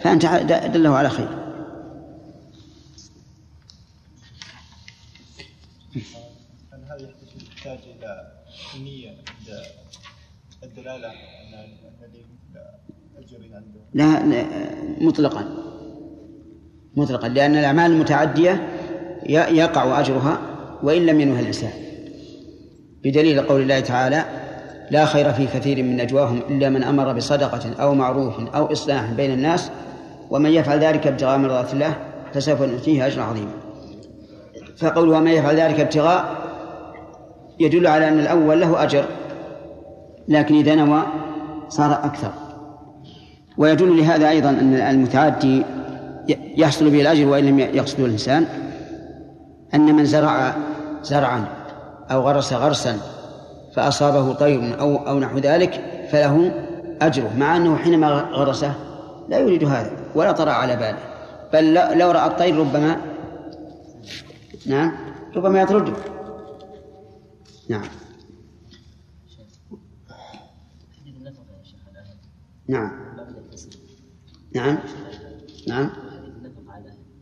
فأنت دله على خير. هل هذا يحتاج إلى نية عند الدلالة أن الذي لا مطلقا. مطلقا لأن الأعمال المتعدية يقع أجرها وإن لم ينوها الإنسان. بدليل قول الله تعالى لا خير في كثير من نجواهم إلا من أمر بصدقة أو معروف أو إصلاح بين الناس ومن يفعل ذلك ابتغاء مرضات الله فسوف نؤتيه أجرا عظيما. فقوله ومن يفعل ذلك ابتغاء يدل على أن الأول له أجر لكن إذا نوى صار أكثر. ويدل لهذا أيضا أن المتعدي يحصل به الأجر وإن لم يقصده الإنسان أن من زرع زرعا أو غرس غرسا فأصابه طير أو أو نحو ذلك فله أجره مع أنه حينما غرسه لا يريد هذا ولا طرأ على باله. بل لو رأى الطير ربما نعم. ربما يطرده نعم. نعم. نعم. نعم.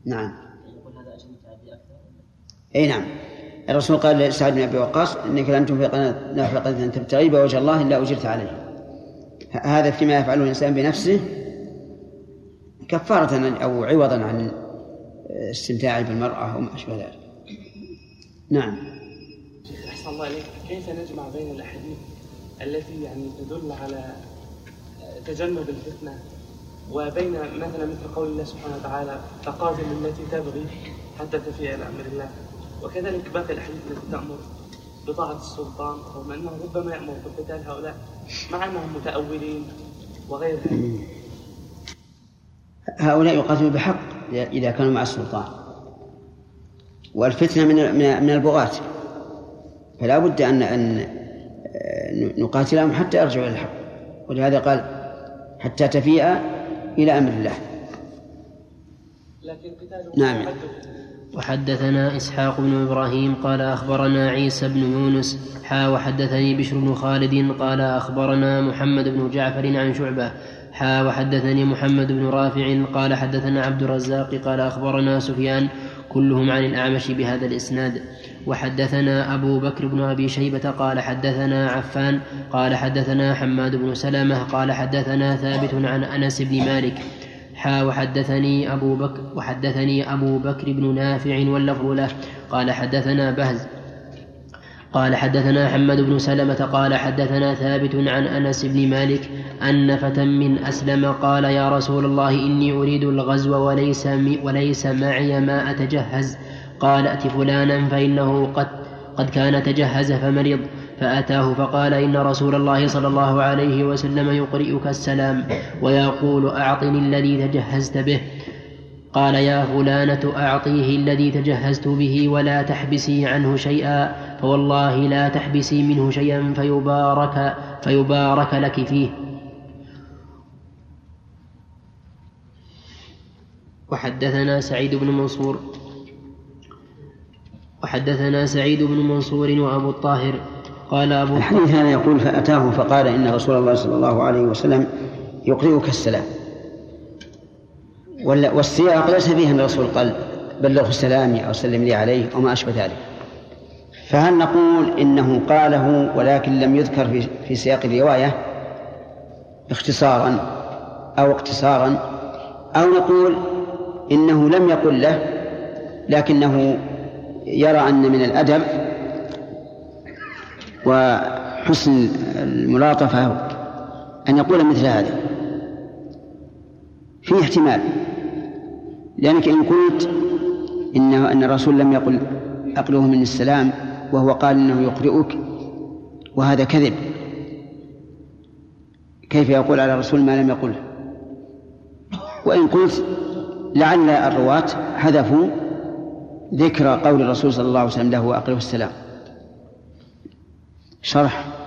نعم. ولا إي نعم. الرسول قال لسعد بن أبي وقاص إنك لن تنفق نفقه تبتغي بها وجه الله إلا أجرت عليه. هذا فيما يفعله الإنسان بنفسه كفارة أو عوضا عن استمتاعه بالمرأة وما أشبه ذلك. نعم. أحسن الله عليك كيف نجمع بين الأحاديث التي يعني تدل على تجنب الفتنة وبين مثلا مثل قول الله سبحانه وتعالى فقاتل التي تبغي حتى تفيء إلى أمر الله وكذلك باقي الأحاديث التي تأمر بطاعة السلطان رغم أنه ربما يأمر بقتال هؤلاء مع أنهم متأولين وغير ذلك هؤلاء يقاتلون بحق إذا كانوا مع السلطان. والفتنة من من البغاة. فلا بد أن أن نقاتلهم حتى يرجعوا إلى الحق. ولهذا قال حتى تفيء إلى أمر الله. لكن نعم. وحدثنا إسحاق بن إبراهيم قال أخبرنا عيسى بن يونس حا وحدثني بشر بن خالد قال أخبرنا محمد بن جعفر عن شعبة حا وحدثني محمد بن رافع قال حدثنا عبد الرزاق قال أخبرنا سفيان كلهم عن الأعمش بهذا الإسناد. وحدثنا أبو بكر بن أبي شيبة قال حدثنا عفان قال حدثنا حماد بن سلمة قال حدثنا ثابت عن أنس بن مالك. حا وحدثني أبو بكر وحدثني أبو بكر بن نافع واللفظ له. قال حدثنا بهز قال حدثنا حمد بن سلمة قال حدثنا ثابت عن أنس بن مالك أن فتى من أسلم قال يا رسول الله إني أريد الغزو وليس, وليس معي ما أتجهز. قال ائت فلانا فإنه قد قد كان تجهز فمرض فأتاه فقال إن رسول الله صلى الله عليه وسلم يقرئك السلام ويقول أعطني الذي تجهزت به. قال يا فلانة أعطيه الذي تجهزت به ولا تحبسي عنه شيئا فوالله لا تحبسي منه شيئا فيبارك فيبارك لك فيه. وحدثنا سعيد بن منصور وحدثنا سعيد بن منصور وأبو الطاهر قال أبو الحديث هذا يقول فأتاه فقال إن رسول الله صلى الله عليه وسلم يقرئك السلام. والسياق ليس فيه أن الرسول قال بلغه سلامي أو سلم لي عليه أو ما أشبه ذلك. فهل نقول إنه قاله ولكن لم يذكر في, في سياق الرواية اختصارا أو اقتصارا؟ أو نقول إنه لم يقل له لكنه يرى أن من الأدب وحسن الملاطفة أن يقول مثل هذا. في احتمال. لأنك إن قلت إن أن الرسول لم يقل أقله من السلام وهو قال إنه يقرئك وهذا كذب. كيف يقول على الرسول ما لم يقله؟ وإن قلت لعل الرواة حذفوا ذكر قول الرسول صلى الله عليه وسلم له أقله السلام. شرح.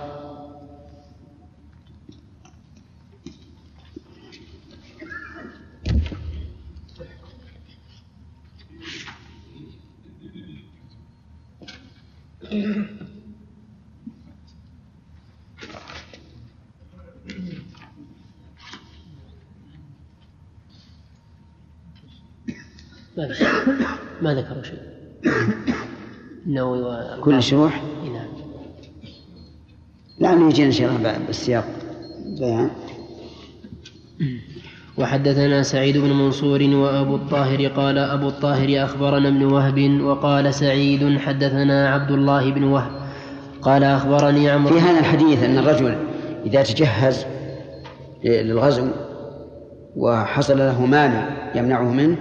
ما <coughs> ما ذكروا شيء. النووي كل شروح؟ نعم. لعله يجينا الله بالسياق بيان. <coughs> وحدثنا سعيد بن منصور وأبو الطاهر قال أبو الطاهر أخبرنا ابن وهب وقال سعيد حدثنا عبد الله بن وهب قال أخبرني عمرو في هذا الحديث أن الرجل إذا تجهز للغزو وحصل له مانع يمنعه منه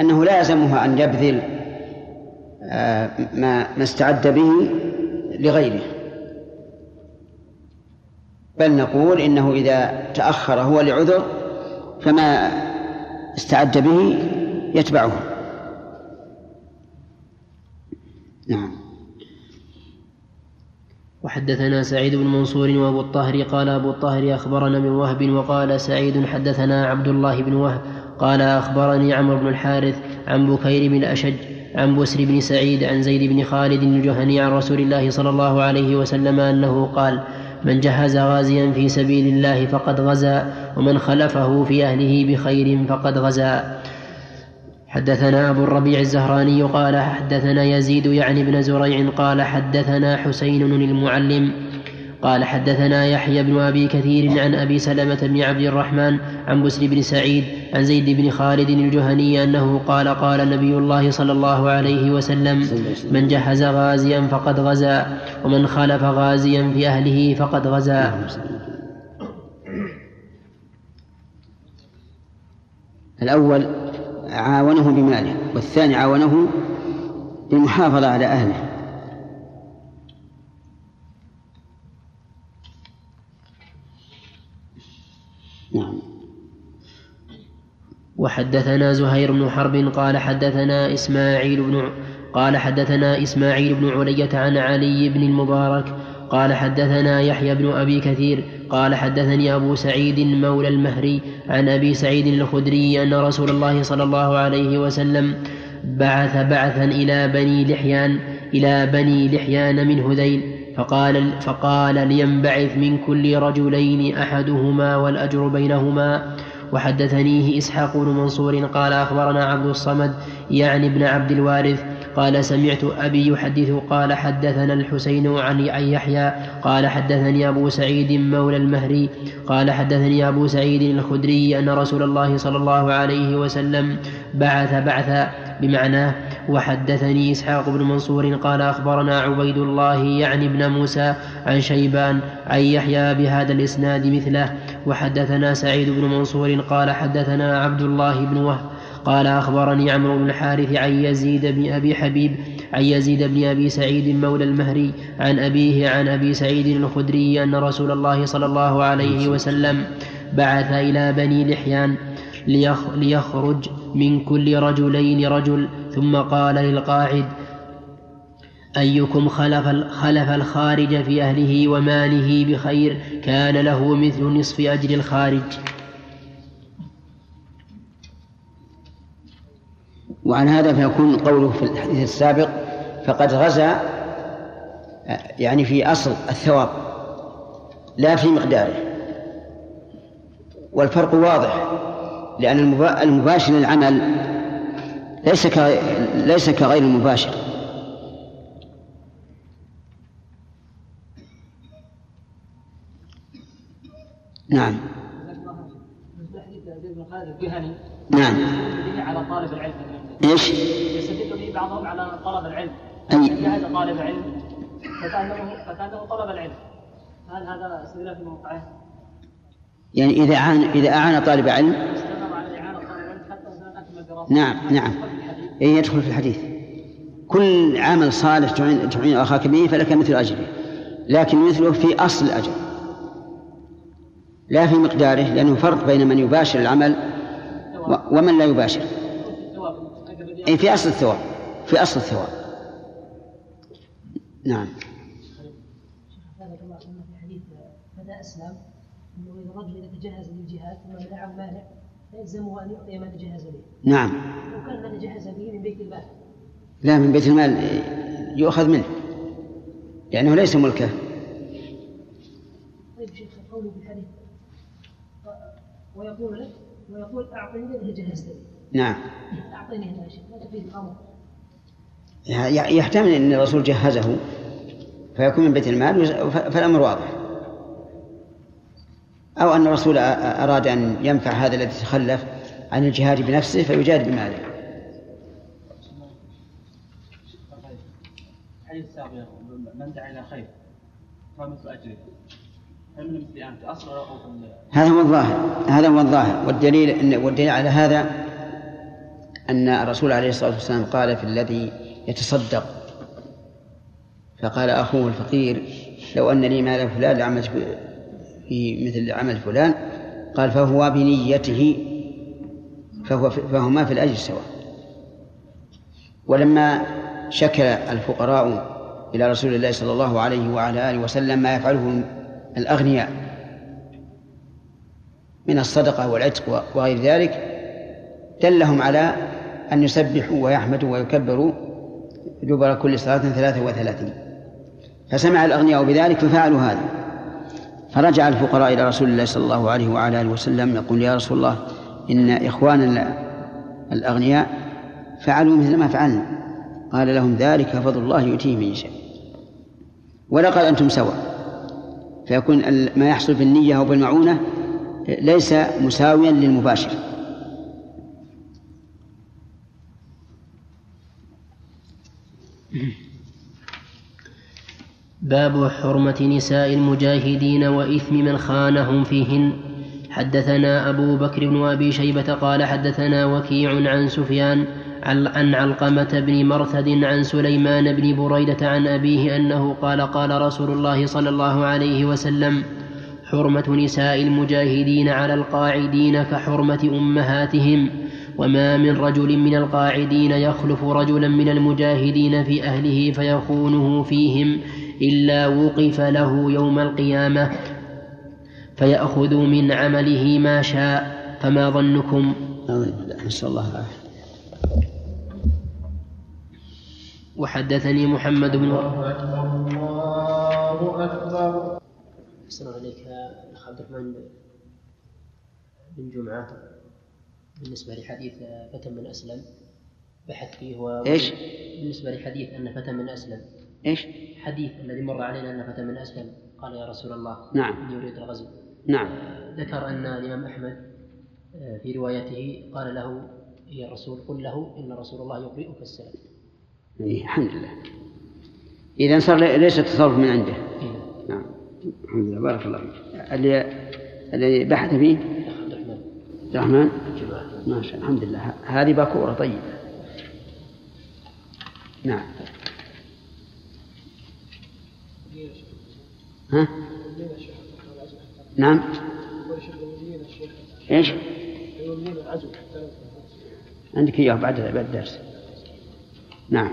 أنه لا يلزمه أن يبذل آه، ما ما استعد به لغيره. بل نقول إنه إذا تأخر هو لعذر فما استعد به يتبعه. نعم. وحدثنا سعيد بن منصور وابو الطاهر قال ابو الطاهر اخبرنا من وهب وقال سعيد حدثنا عبد الله بن وهب قال اخبرني عمرو بن الحارث عن بكير بن الاشج عن بسر بن سعيد عن زيد بن خالد الجهني عن رسول الله صلى الله عليه وسلم انه قال من جهز غازيا في سبيل الله فقد غزا ومن خلفه في أهله بخير فقد غزا. حدثنا أبو الربيع الزهراني قال حدثنا يزيد يعني بن زريع قال حدثنا حسين المعلم قال حدثنا يحيى بن أبي كثير عن أبي سلمة بن عبد الرحمن عن بسر بن سعيد عن زيد بن خالد الجهني أنه قال قال نبي الله صلى الله عليه وسلم من جهز غازيا فقد غزا ومن خلف غازيا في أهله فقد غزا. الأول عاونه بماله والثاني عاونه بالمحافظة على أهله. نعم. وحدثنا زهير بن حرب قال حدثنا إسماعيل بن قال حدثنا إسماعيل بن علية عن علي بن المبارك قال حدثنا يحيى بن أبي كثير قال حدثني أبو سعيد مولى المهري عن أبي سعيد الخدري أن رسول الله صلى الله عليه وسلم بعث بعثا إلى بني لحيان إلى بني لحيان من هذيل فقال فقال لينبعث من كل رجلين أحدهما والأجر بينهما. وحدثنيه إسحاق بن منصور قال أخبرنا عبد الصمد يعني ابن عبد الوارث قال سمعت أبي يحدث قال حدثنا الحسين عن يحيى قال حدثني أبو سعيد مولى المهري قال حدثني أبو سعيد الخدري أن رسول الله صلى الله عليه وسلم بعث بعثا بمعناه وحدثني إسحاق بن منصور قال أخبرنا عبيد الله يعني ابن موسى عن شيبان عن يحيى بهذا الإسناد مثله وحدثنا سعيد بن منصور قال حدثنا عبد الله بن وهب قال أخبرني عمرو بن الحارث عن يزيد بن أبي حبيب عن يزيد بن أبي سعيد مولى المهري عن أبيه عن أبي سعيد الخدري أن رسول الله صلى الله عليه وسلم بعث إلى بني لحيان ليخرج من كل رجلين رجل ثم قال للقاعد أيكم خلف خلف الخارج في أهله وماله بخير كان له مثل نصف أجر الخارج. وعن هذا فيكون قوله في الحديث السابق فقد غزا يعني في أصل الثواب لا في مقداره. والفرق واضح لأن المباشر للعمل ليس ليس كغير المباشر نعم نعم على طالب العلم إيش؟ يستدل به بعضهم على طلب العلم أي هذا طالب علم فكانه فكانه طلب العلم هل هذا استدلال في موقعه؟ يعني إذا أعان إذا أعان طالب علم استمر على إعانة طالب العلم حتى أكمل دراسته نعم نعم. إيه يدخل في الحديث. كل عمل صالح تعين, تعين أخاك به فلك مثل أجره. لكن مثله في أصل الأجر. لا في مقداره لأنه فرق بين من يباشر العمل ومن لا يباشر. أي في أصل الثواب. في أصل الثواب. نعم. هذا كما قلنا في حديث بدا أسلم إنه إذا الرجل اذا تجهز للجهاد ثم منعه مانع فيلزمه أن يعطي ما تجهز به. نعم. وكان ما تجهز به من بيت المال. لا من بيت المال يؤخذ منه. لأنه ليس ملكه. طيب شيخ قوله في الحديث. ويقول لك ويقول أعطني الذي جهزت به. نعم. أعطني هنا يا شيخ لا تفيد الأمر. ي- يحتمل أن الرسول جهزه فيكون من بيت المال فالأمر واضح. أو أن الرسول أراد أن ينفع هذا الذي تخلف عن الجهاد بنفسه فيجاهد بماله. الحديث السابق من دعا خير فمثل هذا هو الظاهر هذا هو الظاهر. والدليل إن والدليل على هذا أن الرسول عليه الصلاة والسلام قال في الذي يتصدق. فقال أخوه الفقير لو أن لي مال فلان لعملت في- مثل عمل فلان قال فهو بنيته فهو فهما في الأجر سواء. ولما شكل الفقراء إلى رسول الله صلى الله عليه وعلى آله وسلم ما يفعله الأغنياء من الصدقة والعتق وغير ذلك دلهم على أن يسبحوا ويحمدوا ويكبروا دبر كل صلاة ثلاثة وثلاثين. فسمع الأغنياء بذلك ففعلوا هذا. فرجع الفقراء إلى رسول الله صلى الله عليه وعلى آله وسلم يقول يا رسول الله إن إخواننا الأغنياء فعلوا مثل ما فعلنا. قال لهم ذلك فضل الله يؤتيه من يشاء. ولا قال أنتم سواء. فيكون ما يحصل بالنية أو بالمعونة ليس مساويا للمباشر. <coughs> باب حرمة نساء المجاهدين وإثم من خانهم فيهن. حدثنا أبو بكر بن أبي شيبة قال حدثنا وكيع عن سفيان عن علقمة بن مرثد عن سليمان بن بريدة عن أبيه أنه قال قال رسول الله صلى الله عليه وسلم حرمة نساء المجاهدين على القاعدين كحرمة أمهاتهم. وما من رجل من القاعدين يخلف رجلا من المجاهدين في أهله فيخونه فيهم إلا وقف له يوم القيامة فيأخذ من عمله ما شاء فما ظنكم؟ نسأل الله العافية. وحدثني محمد بن الله أكبر أحسن عليك أخ عبد الرحمن. بن جمعة بالنسبة لحديث فتى من أسلم بحث فيه هو إيش؟ بالنسبة لحديث أن فتى من أسلم. إيش؟ حديث الذي مر علينا أن فتى من أسلم. قال يا رسول الله نعم. إني أريد الغزو. نعم. ذكر أن الإمام أحمد في روايته قال له يا الرسول قل له إن رسول الله يقرئك السلام إيه الحمد لله. إذا صار ليس تصرف من عنده. إيه. نعم. الحمد لله. بارك الله فيك. اللي الذي بحث فيه؟ عبد الرحمن. عبد الرحمن؟ ما شاء الحمد لله. هذه باكورة طيبة. نعم. ها؟ نعم. إيش؟ عندك اياه بعد بعد الدرس. نعم.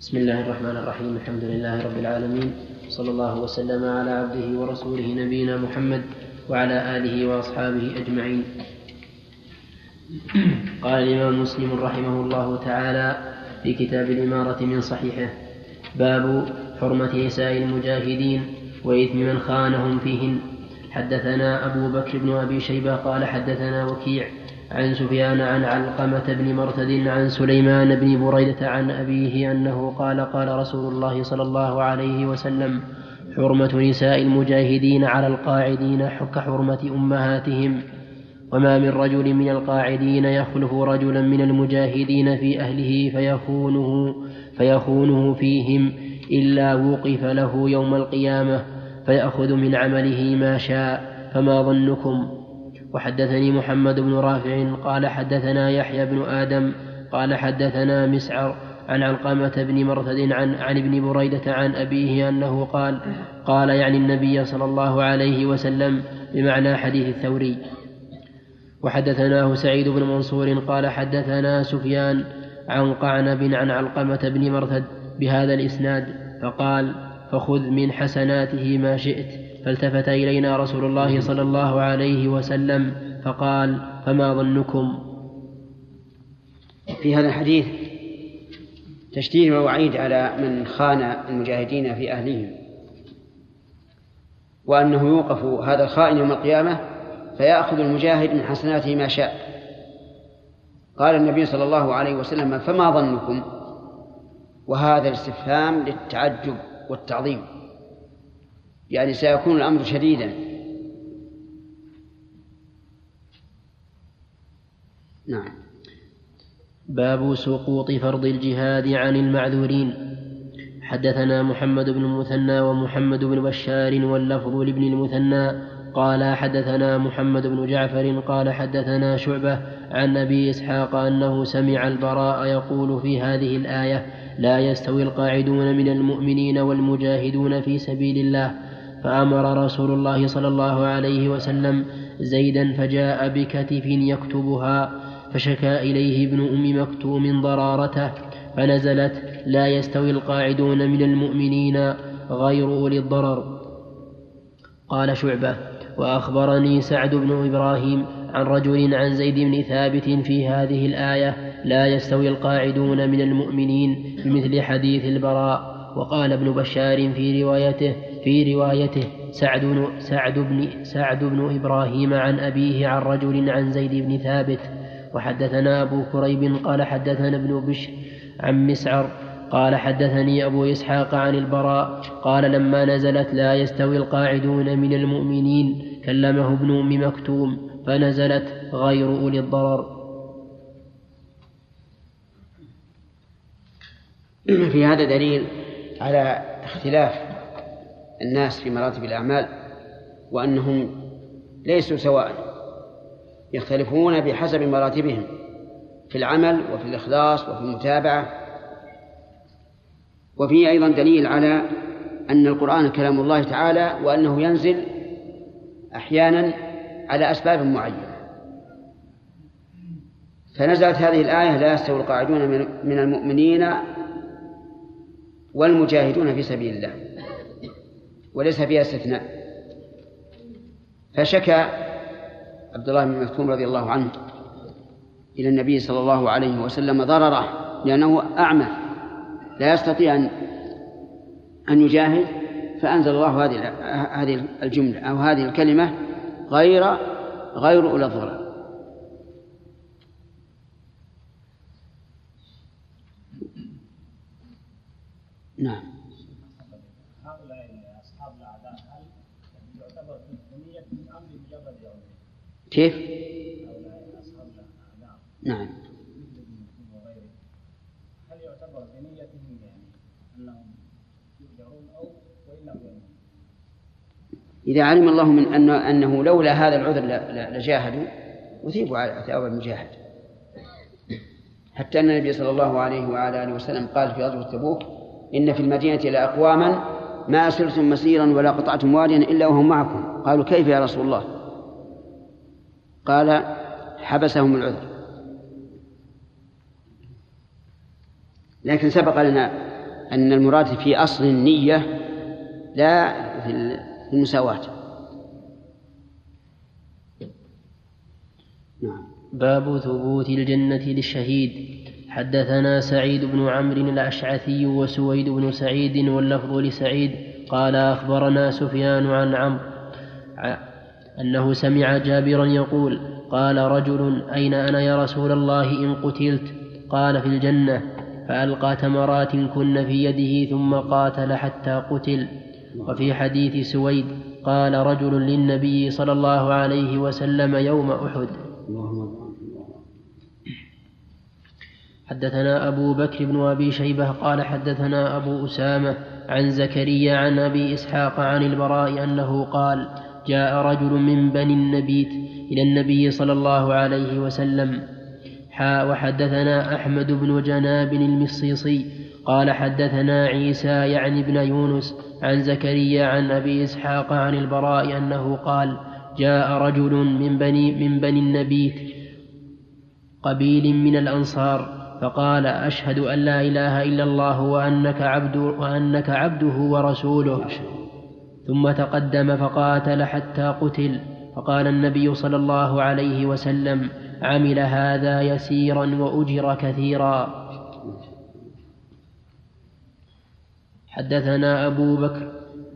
بسم الله الرحمن الرحيم. الحمد لله رب العالمين. صلى الله وسلم على عبده ورسوله نبينا محمد وعلى آله وأصحابه أجمعين. قال الإمام مسلم رحمه الله تعالى في كتاب الإمارة من صحيحه باب حرمة نساء المجاهدين وإثم من خانهم فيهن. حدثنا أبو بكر بن أبي شيبة قال حدثنا وكيع عن سفيان عن علقمة بن مرتد عن سليمان بن بريدة عن أبيه أنه قال قال رسول الله صلى الله عليه وسلم حرمة نساء المجاهدين على القاعدين كحرمة أمهاتهم. وما من رجل من القاعدين يخلف رجلا من المجاهدين في أهله فيخونه فيخونه فيهم إلا وقف له يوم القيامة فيأخذ من عمله ما شاء فما ظنكم؟ وحدثني محمد بن رافع قال حدثنا يحيى بن آدم قال حدثنا مسعر عن علقمة بن مرثد عن عن ابن بريدة عن أبيه أنه قال قال يعني النبي صلى الله عليه وسلم بمعنى حديث الثوري. وحدثناه سعيد بن منصور قال حدثنا سفيان عن قعنب عن علقمة بن مرثد بهذا الإسناد. فقال فخذ من حسناته ما شئت. فالتفت إلينا رسول الله صلى الله عليه وسلم فقال فما ظنكم؟ في هذا الحديث تشديد ووعيد على من خان المجاهدين في أهلهم وأنه يوقف هذا الخائن يوم القيامة فيأخذ المجاهد من حسناته ما شاء. قال النبي صلى الله عليه وسلم فما ظنكم؟ وهذا الاستفهام للتعجب والتعظيم. يعني سيكون الأمر شديدا. نعم. باب سقوط فرض الجهاد عن المعذورين. حدثنا محمد بن المثنى ومحمد بن بشار واللفظ لابن المثنى. قال حدثنا محمد بن جعفر قال حدثنا شعبة عن أبي إسحاق أنه سمع البراء يقول في هذه الآية لا يستوي القاعدون من المؤمنين والمجاهدون في سبيل الله. فأمر رسول الله صلى الله عليه وسلم زيدا فجاء بكتف يكتبها فشكا إليه ابن أم مكتوم ضرارته فنزلت لا يستوي القاعدون من المؤمنين غير أولي الضرر. قال شعبة وأخبرني سعد بن إبراهيم عن رجل عن زيد بن ثابت في هذه الآية لا يستوي القاعدون من المؤمنين بمثل حديث البراء. وقال ابن بشار في روايته في روايته سعد سعد بن سعد بن إبراهيم عن أبيه عن رجل عن زيد بن ثابت. وحدثنا أبو كريب قال حدثنا ابن بشر عن مسعر قال حدثني أبو إسحاق عن البراء قال لما نزلت لا يستوي القاعدون من المؤمنين كلمه ابن أم مكتوم. فنزلت غير أولي الضرر. في هذا دليل على اختلاف الناس في مراتب الأعمال وأنهم ليسوا سواء يختلفون بحسب مراتبهم في العمل وفي الإخلاص وفي المتابعة. وفيه أيضا دليل على أن القرآن كلام الله تعالى وأنه ينزل أحيانا على أسباب معينة. فنزلت هذه الآية لا يستوي القاعدون من المؤمنين والمجاهدون في سبيل الله وليس فيها استثناء. فشكى عبد الله بن مكتوم رضي الله عنه إلى النبي صلى الله عليه وسلم ضرره لأنه أعمى. لا يستطيع أن أن يجاهد فأنزل الله هذه هذه الجملة أو هذه الكلمة غير غير أولى الضرر نعم. هؤلاء أصحاب الأعداء هل يعتبر نية من أمر مجرد يومين؟ كيف؟ هؤلاء أصحاب الأعداء نعم هل يعتبر بنيتهم يعني أنهم يؤجرون أو وإن لم يؤمنوا؟ إذا علم الله من أن أنه لولا هذا العذر لجاهدوا أثيبوا على ثواب المجاهد. حتى أن النبي صلى الله عليه وعلى آله وسلم قال في غزوة تبوك إن في المدينة لأقواما ما أسرتم مسيرا ولا قطعتم واديا إلا وهم معكم. قالوا كيف يا رسول الله؟ قال حبسهم العذر. لكن سبق لنا أن المراد في أصل النية لا في المساواة. نعم. باب ثبوت الجنة للشهيد. حدثنا سعيد بن عمرو الأشعثي وسويد بن سعيد واللفظ لسعيد. قال أخبرنا سفيان عن عمرو أنه سمع جابرا يقول قال رجل أين أنا يا رسول الله إن قتلت؟ قال في الجنة فألقى تمرات كن في يده ثم قاتل حتى قتل. وفي حديث سويد قال رجل للنبي صلى الله عليه وسلم يوم أحد. حدثنا أبو بكر بن أبي شيبة قال حدثنا أبو أسامة عن زكريا عن أبي إسحاق عن البراء أنه قال جاء رجل من بني النبيت إلى النبي صلى الله عليه وسلم. حا وحدثنا أحمد بن جناب المصيصي قال حدثنا عيسى يعني ابن يونس عن زكريا عن أبي إسحاق عن البراء أنه قال جاء رجل من بني من بني النبيت قبيل من الأنصار فقال أشهد أن لا إله إلا الله وأنك عبد وأنك عبده ورسوله. ثم تقدم فقاتل حتى قتل. فقال النبي صلى الله عليه وسلم عمل هذا يسيرا وأجر كثيرا. حدثنا أبو بكر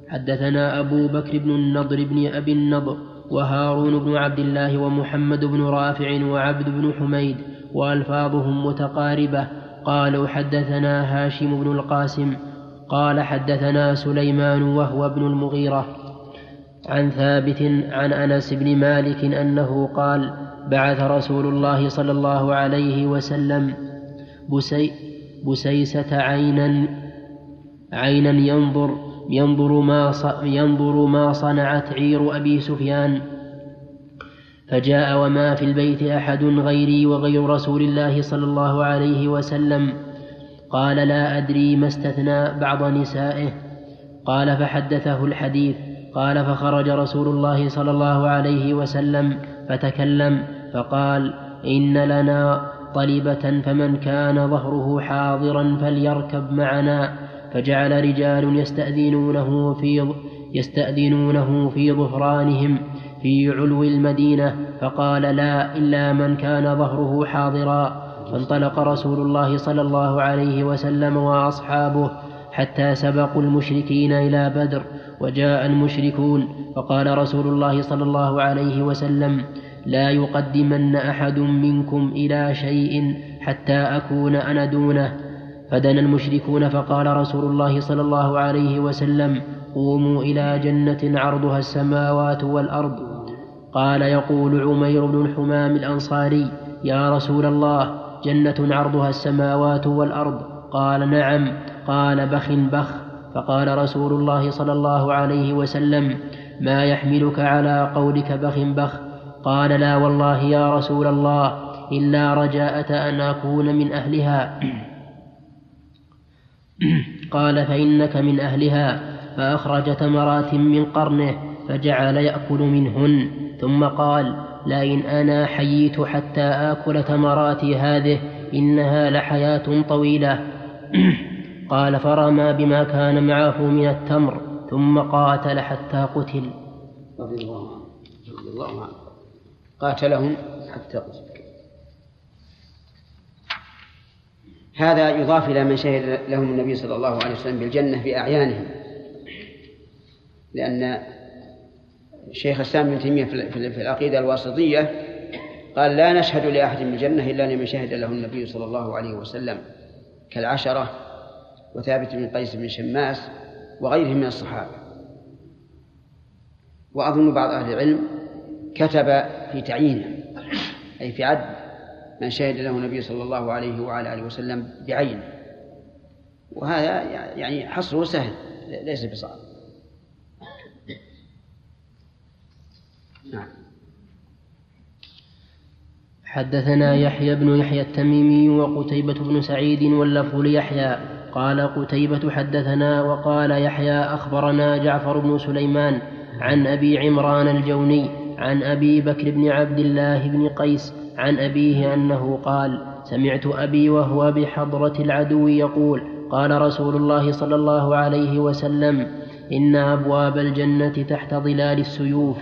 حدثنا أبو بكر بن النضر بن أبي النضر وهارون بن عبد الله ومحمد بن رافع وعبد بن حميد وألفاظهم متقاربة. قالوا حدثنا هاشم بن القاسم. قال حدثنا سليمان وهو ابن المغيرة. عن ثابت عن أنس بن مالك أنه قال بعث رسول الله صلى الله عليه وسلم بسي بسيسة عينا عينا ينظر ينظر ما ينظر ما صنعت عير أبي سفيان. فجاء وما في البيت أحد غيري وغير رسول الله صلى الله عليه وسلم. قال لا أدري ما استثنى بعض نسائه. قال فحدثه الحديث. قال فخرج رسول الله صلى الله عليه وسلم فتكلم فقال إن لنا طلبة فمن كان ظهره حاضرا فليركب معنا. فجعل رجال يستأذنونه في يستأذنونه في ظهرانهم في علو المدينة فقال لا إلا من كان ظهره حاضرا. فانطلق رسول الله صلى الله عليه وسلم وأصحابه حتى سبقوا المشركين إلى بدر وجاء المشركون. فقال رسول الله صلى الله عليه وسلم لا يقدمن أحد منكم إلى شيء حتى أكون أنا دونه. فدنا المشركون فقال رسول الله صلى الله عليه وسلم قوموا إلى جنة عرضها السماوات والأرض. قال يقول عمير بن الحمام الأنصاري يا رسول الله جنة عرضها السماوات والأرض. قال نعم. قال بخ بخ. فقال رسول الله صلى الله عليه وسلم ما يحملك على قولك بخ بخ. قال لا والله يا رسول الله إلا رجاءة أن أكون من أهلها. قال فإنك من أهلها فأخرج تمرات من قرنه فجعل يأكل منهن. ثم قال لئن أنا حييت حتى آكل تمراتي هذه إنها لحياة طويلة. قال فرمى بما كان معه من التمر. ثم قاتل حتى قتل. رضي الله عنه. رضي الله عنه. قاتلهم حتى قتل. هذا يضاف إلى من شهد لهم النبي صلى الله عليه وسلم بالجنة بأعيانهم لأن شيخ الإسلام ابن تيمية في العقيدة الواسطية قال لا نشهد لأحد بالجنة إلا لمن شهد له النبي صلى الله عليه وسلم كالعشرة وثابت بن قيس بن شماس وغيرهم من الصحابة. وأظن بعض أهل العلم كتب في تعيينه أي في عد من شهد له النبي صلى الله عليه وعلى آله وسلم بعينه. وهذا يعني حصره سهل ليس بصعب. نعم. حدثنا يحيى بن يحيى التميمي وقتيبة بن سعيد واللفظ ليحيى. قال قتيبة حدثنا وقال يحيى أخبرنا جعفر بن سليمان عن أبي عمران الجوني عن أبي بكر بن عبد الله بن قيس عن أبيه أنه قال سمعت أبي وهو بحضرة العدو يقول قال رسول الله صلى الله عليه وسلم إن أبواب الجنة تحت ظلال السيوف.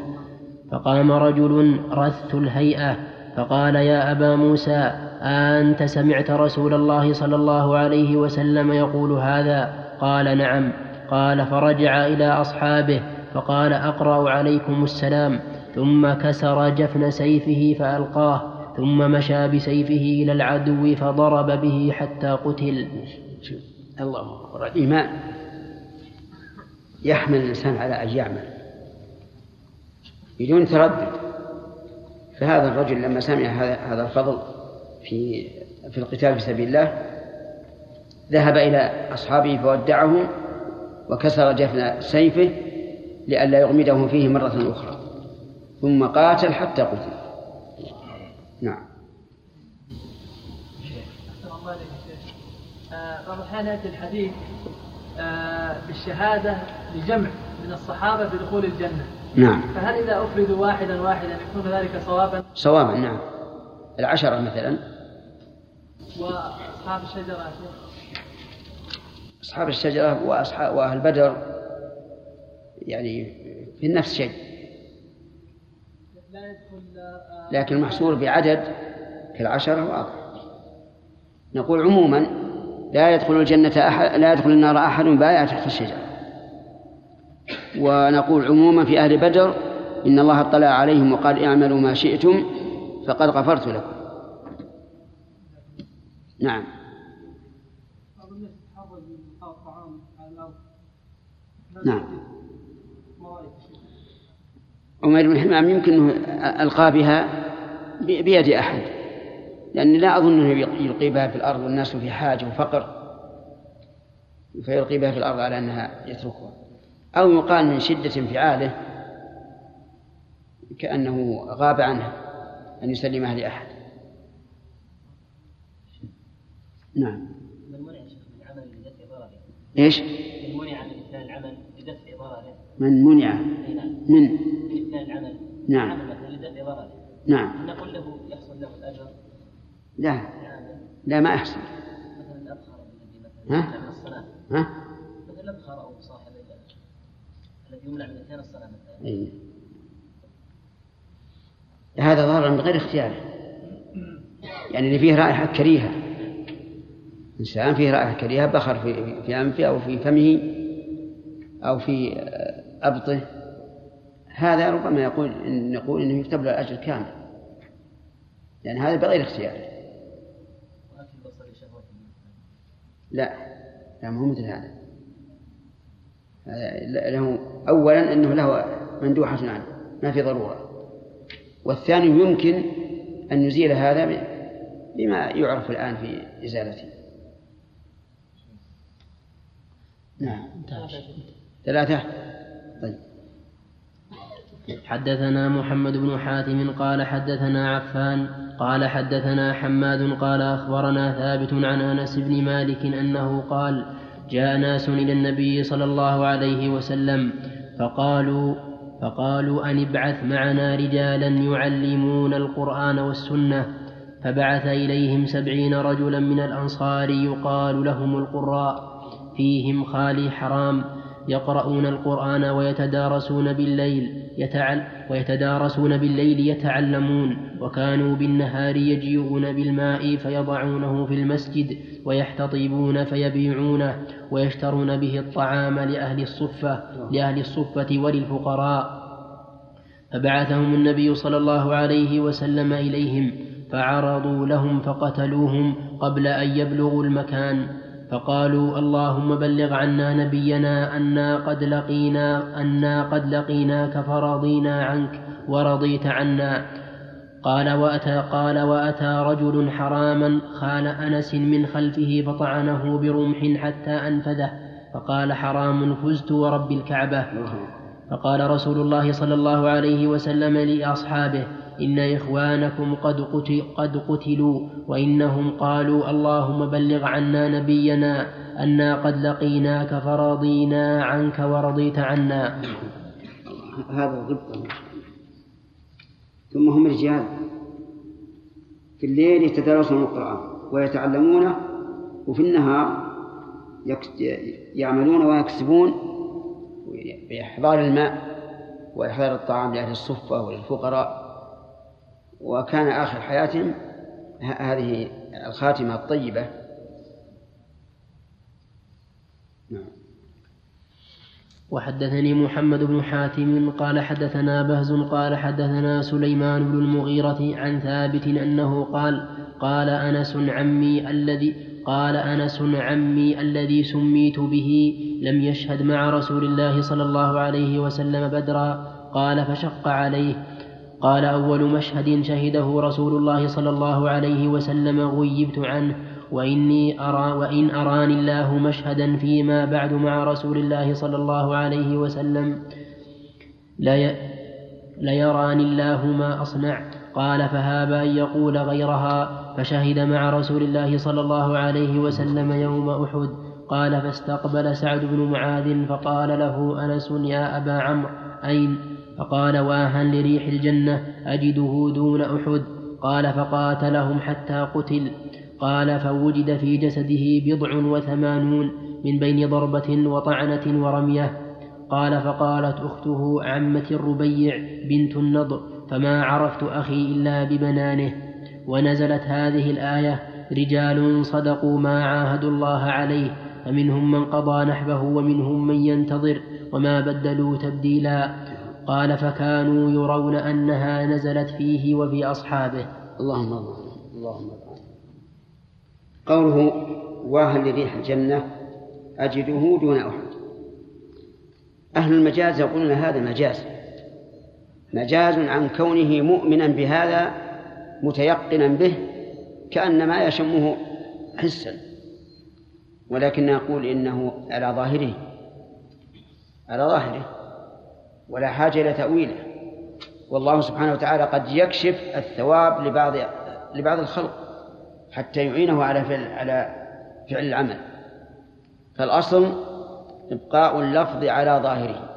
فقام رجل رث الهيئة فقال يا أبا موسى أنت سمعت رسول الله صلى الله عليه وسلم يقول هذا؟ قال نعم. قال فرجع إلى أصحابه فقال أقرأ عليكم السلام. ثم كسر جفن سيفه فألقاه. ثم مشى بسيفه إلى العدو فضرب به حتى قتل. الله أكبر الإيمان يحمل الإنسان على أن يعمل بدون تردد. فهذا الرجل لما سمع هذا الفضل في في القتال في سبيل الله ذهب إلى أصحابه فودعهم وكسر جفن سيفه لئلا يغمدهم فيه مرة أخرى ثم قاتل حتى قتل. نعم. بعض الأحيان يأتي الحديث آه، بالشهادة لجمع من الصحابة بدخول الجنة. نعم. فهل إذا أفردوا واحدا واحدا يكون ذلك صوابا؟ صوابا نعم. العشرة مثلا. وأصحاب الشجرة؟ أصحاب الشجرة وأصحاب وأهل بدر يعني في نفس شيء. لكن المحصور بعدد كالعشرة واضح. نقول عموما لا يدخل الجنة أحد لا يدخل النار أحد بايع تحت الشجرة. ونقول عموما في أهل بدر إن الله اطلع عليهم وقال اعملوا ما شئتم فقد غفرت لكم. نعم. نعم. عمير بن حمام يمكن ألقى بها بيد أحد لأني لا أظن أنه يلقي بها في الأرض والناس في حاجة وفقر فيلقي بها في الأرض على أنها يتركها. أو يقال من شدة انفعاله كأنه غاب عنها أن يسلمها لأحد. نعم. من منع من العمل لدفع ضرره؟ إيش؟ من منع من إتيان العمل لدفع ضرره؟ من منع. نعم. من؟ العمل نعم. عمل مثلا لدفع ضرره نعم. نقول له يحصل له الأجر. لا. لا ما أحسن. مثلا الأبخر الذي مثلا من الصلاة. ها؟ مثلا الأبخر أو صاحب ال- الذي يمنع من إتيان الصلاة مثلا. أي. هذا ضرر من غير اختياره يعني اللي فيه رائحة كريهة. إنسان فيه رائحة كريهة بخر في في أنفه أو في فمه أو في آه، أبطه. هذا ربما يقول إن نقول إنه يكتب له الأجر كامل. لأن هذا بغير اختياره شهوته لا لا مو مثل هذا. له أولا أنه له مندوحة عنه ما في ضرورة. والثاني يمكن أن نزيل هذا بما يعرف الآن في إزالته. نعم. ثلاثة؟ طيب. حدثنا محمد بن حاتم قال حدثنا عفان قال حدثنا حماد قال أخبرنا ثابت عن أنس بن مالك أنه قال جاء ناس إلى النبي صلى الله عليه وسلم فقالوا فقالوا أن ابعث معنا رجالا يعلمون القرآن والسنة فبعث إليهم سبعين رجلا من الأنصار يقال لهم القراء فيهم خالي حرام يقرؤون القرآن ويتدارسون بالليل يتعل ويتدارسون بالليل يتعلمون وكانوا بالنهار يجيئون بالماء فيضعونه في المسجد ويحتطبون فيبيعونه ويشترون به الطعام لأهل الصفة لأهل الصفة وللفقراء. فبعثهم النبي صلى الله عليه وسلم إليهم فعرضوا لهم فقتلوهم قبل أن يبلغوا المكان. فقالوا اللهم بلغ عنا نبينا أنا قد لقينا أنا قد لقيناك فرضينا عنك ورضيت عنا. قال وأتى قال وأتى رجل حراما خال أنس من خلفه فطعنه برمح حتى أنفذه. فقال حرام فزت ورب الكعبة. فقال رسول الله صلى الله عليه وسلم لأصحابه إن إخوانكم قد, قتل قد قتلوا وإنهم قالوا اللهم بلغ عنا نبينا أنا قد لقيناك فرضينا عنك ورضيت عنا. هذا ضبط ثم هم رجال. في الليل يتدارسون القرآن ويتعلمونه وفي النهار يعملون ويكسبون بإحضار الماء وإحضار الطعام لأهل الصفة وللفقراء. وكان آخر حياتهم هذه الخاتمة الطيبة. نعم. وحدثني محمد بن حاتم قال حدثنا بهز قال حدثنا سليمان بن المغيرة عن ثابت أنه قال قال أنس عمي الذي قال أنس عمي الذي سميت به لم يشهد مع رسول الله صلى الله عليه وسلم بدرا قال فشق عليه قال أول مشهد شهده رسول الله صلى الله عليه وسلم غيبت عنه وإني أرى وإن أراني الله مشهدا فيما بعد مع رسول الله صلى الله عليه وسلم. ليراني الله ما أصنع. قال فهاب أن يقول غيرها فشهد مع رسول الله صلى الله عليه وسلم يوم أحد. قال فاستقبل سعد بن معاذ فقال له أنس يا أبا عمرو أين؟ فقال واها لريح الجنة أجده دون أحد؟ قال فقاتلهم حتى قتل. قال فوجد في جسده بضع وثمانون من بين ضربة وطعنة ورمية. قال فقالت أخته عمة الربيع بنت النضر فما عرفت أخي إلا ببنانه. ونزلت هذه الآية رجال صدقوا ما عاهدوا الله عليه فمنهم من قضى نحبه ومنهم من ينتظر وما بدلوا تبديلا. قال فكانوا يرون أنها نزلت فيه وفي أصحابه اللهم اللهم قوله واهل لريح الجنة أجده دون أحد. أهل المجاز يقولون هذا مجاز. مجاز عن كونه مؤمنا بهذا متيقنا به كأن ما يشمه حسا. ولكن نقول إنه على ظاهره على ظاهره. ولا حاجة إلى تأويله. والله سبحانه وتعالى قد يكشف الثواب لبعض لبعض الخلق حتى يعينه على فعل على فعل العمل. فالأصل إبقاء اللفظ على ظاهره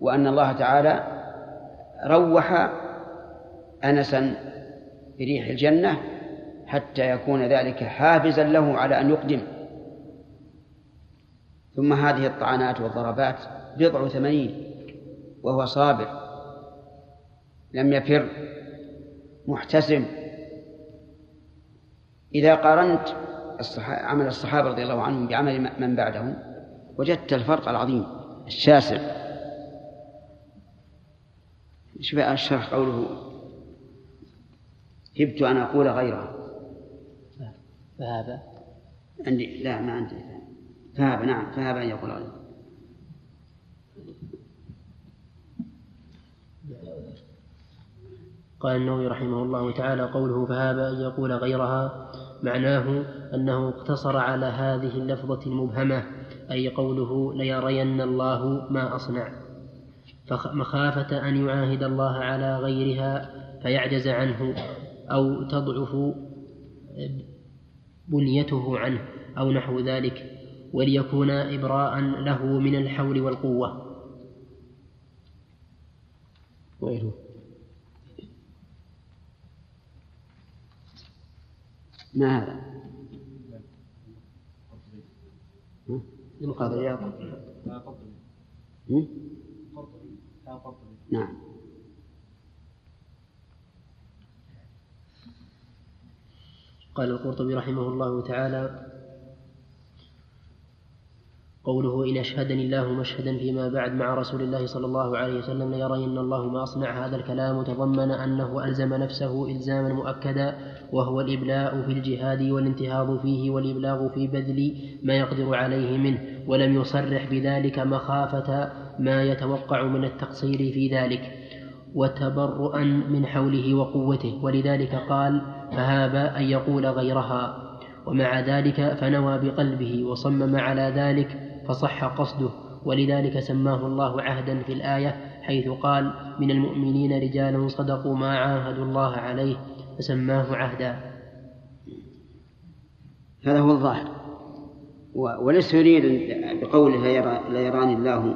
وأن الله تعالى روح أنسا بريح الجنة حتى يكون ذلك حافزا له على أن يقدم. ثم هذه الطعنات والضربات بضع ثمانين. وهو صابر. لم يفر. محتسب إذا قارنت عمل الصحابة رضي الله عنهم بعمل من بعدهم وجدت الفرق العظيم الشاسع. بقى الشرح قوله؟ هبت أن أقول غيرها فهذا؟ عندي لا ما عندي. فهب نعم فهب أن يقول غيره. قال النووي رحمه الله تعالى قوله فهاب أن يقول غيرها معناه أنه اقتصر على هذه اللفظة المبهمة أي قوله ليرين الله ما أصنع. مخافة أن يعاهد الله على غيرها فيعجز عنه أو تضعف بنيته عنه أو نحو ذلك وليكون إبراء له من الحول والقوة. وغيره ما هذا؟ نعم. قال القرطبي رحمه الله تعالى قوله إن أشهدني الله مشهدا فيما بعد مع رسول الله صلى الله عليه وسلم ليرين الله ما أصنع هذا الكلام تضمن أنه ألزم نفسه إلزاما مؤكدا وهو الإبلاء في الجهاد والانتهاض فيه والإبلاغ في بذل ما يقدر عليه منه ولم يصرح بذلك مخافة ما يتوقع من التقصير في ذلك وتبرؤا من حوله وقوته ولذلك قال فهاب أن يقول غيرها ومع ذلك فنوى بقلبه وصمم على ذلك فصح قصده ولذلك سماه الله عهدا في الآية حيث قال من المؤمنين رجال صدقوا ما عاهدوا الله عليه فسماه عهدا. هذا هو الظاهر. وليس يريد بقوله لا يراني الله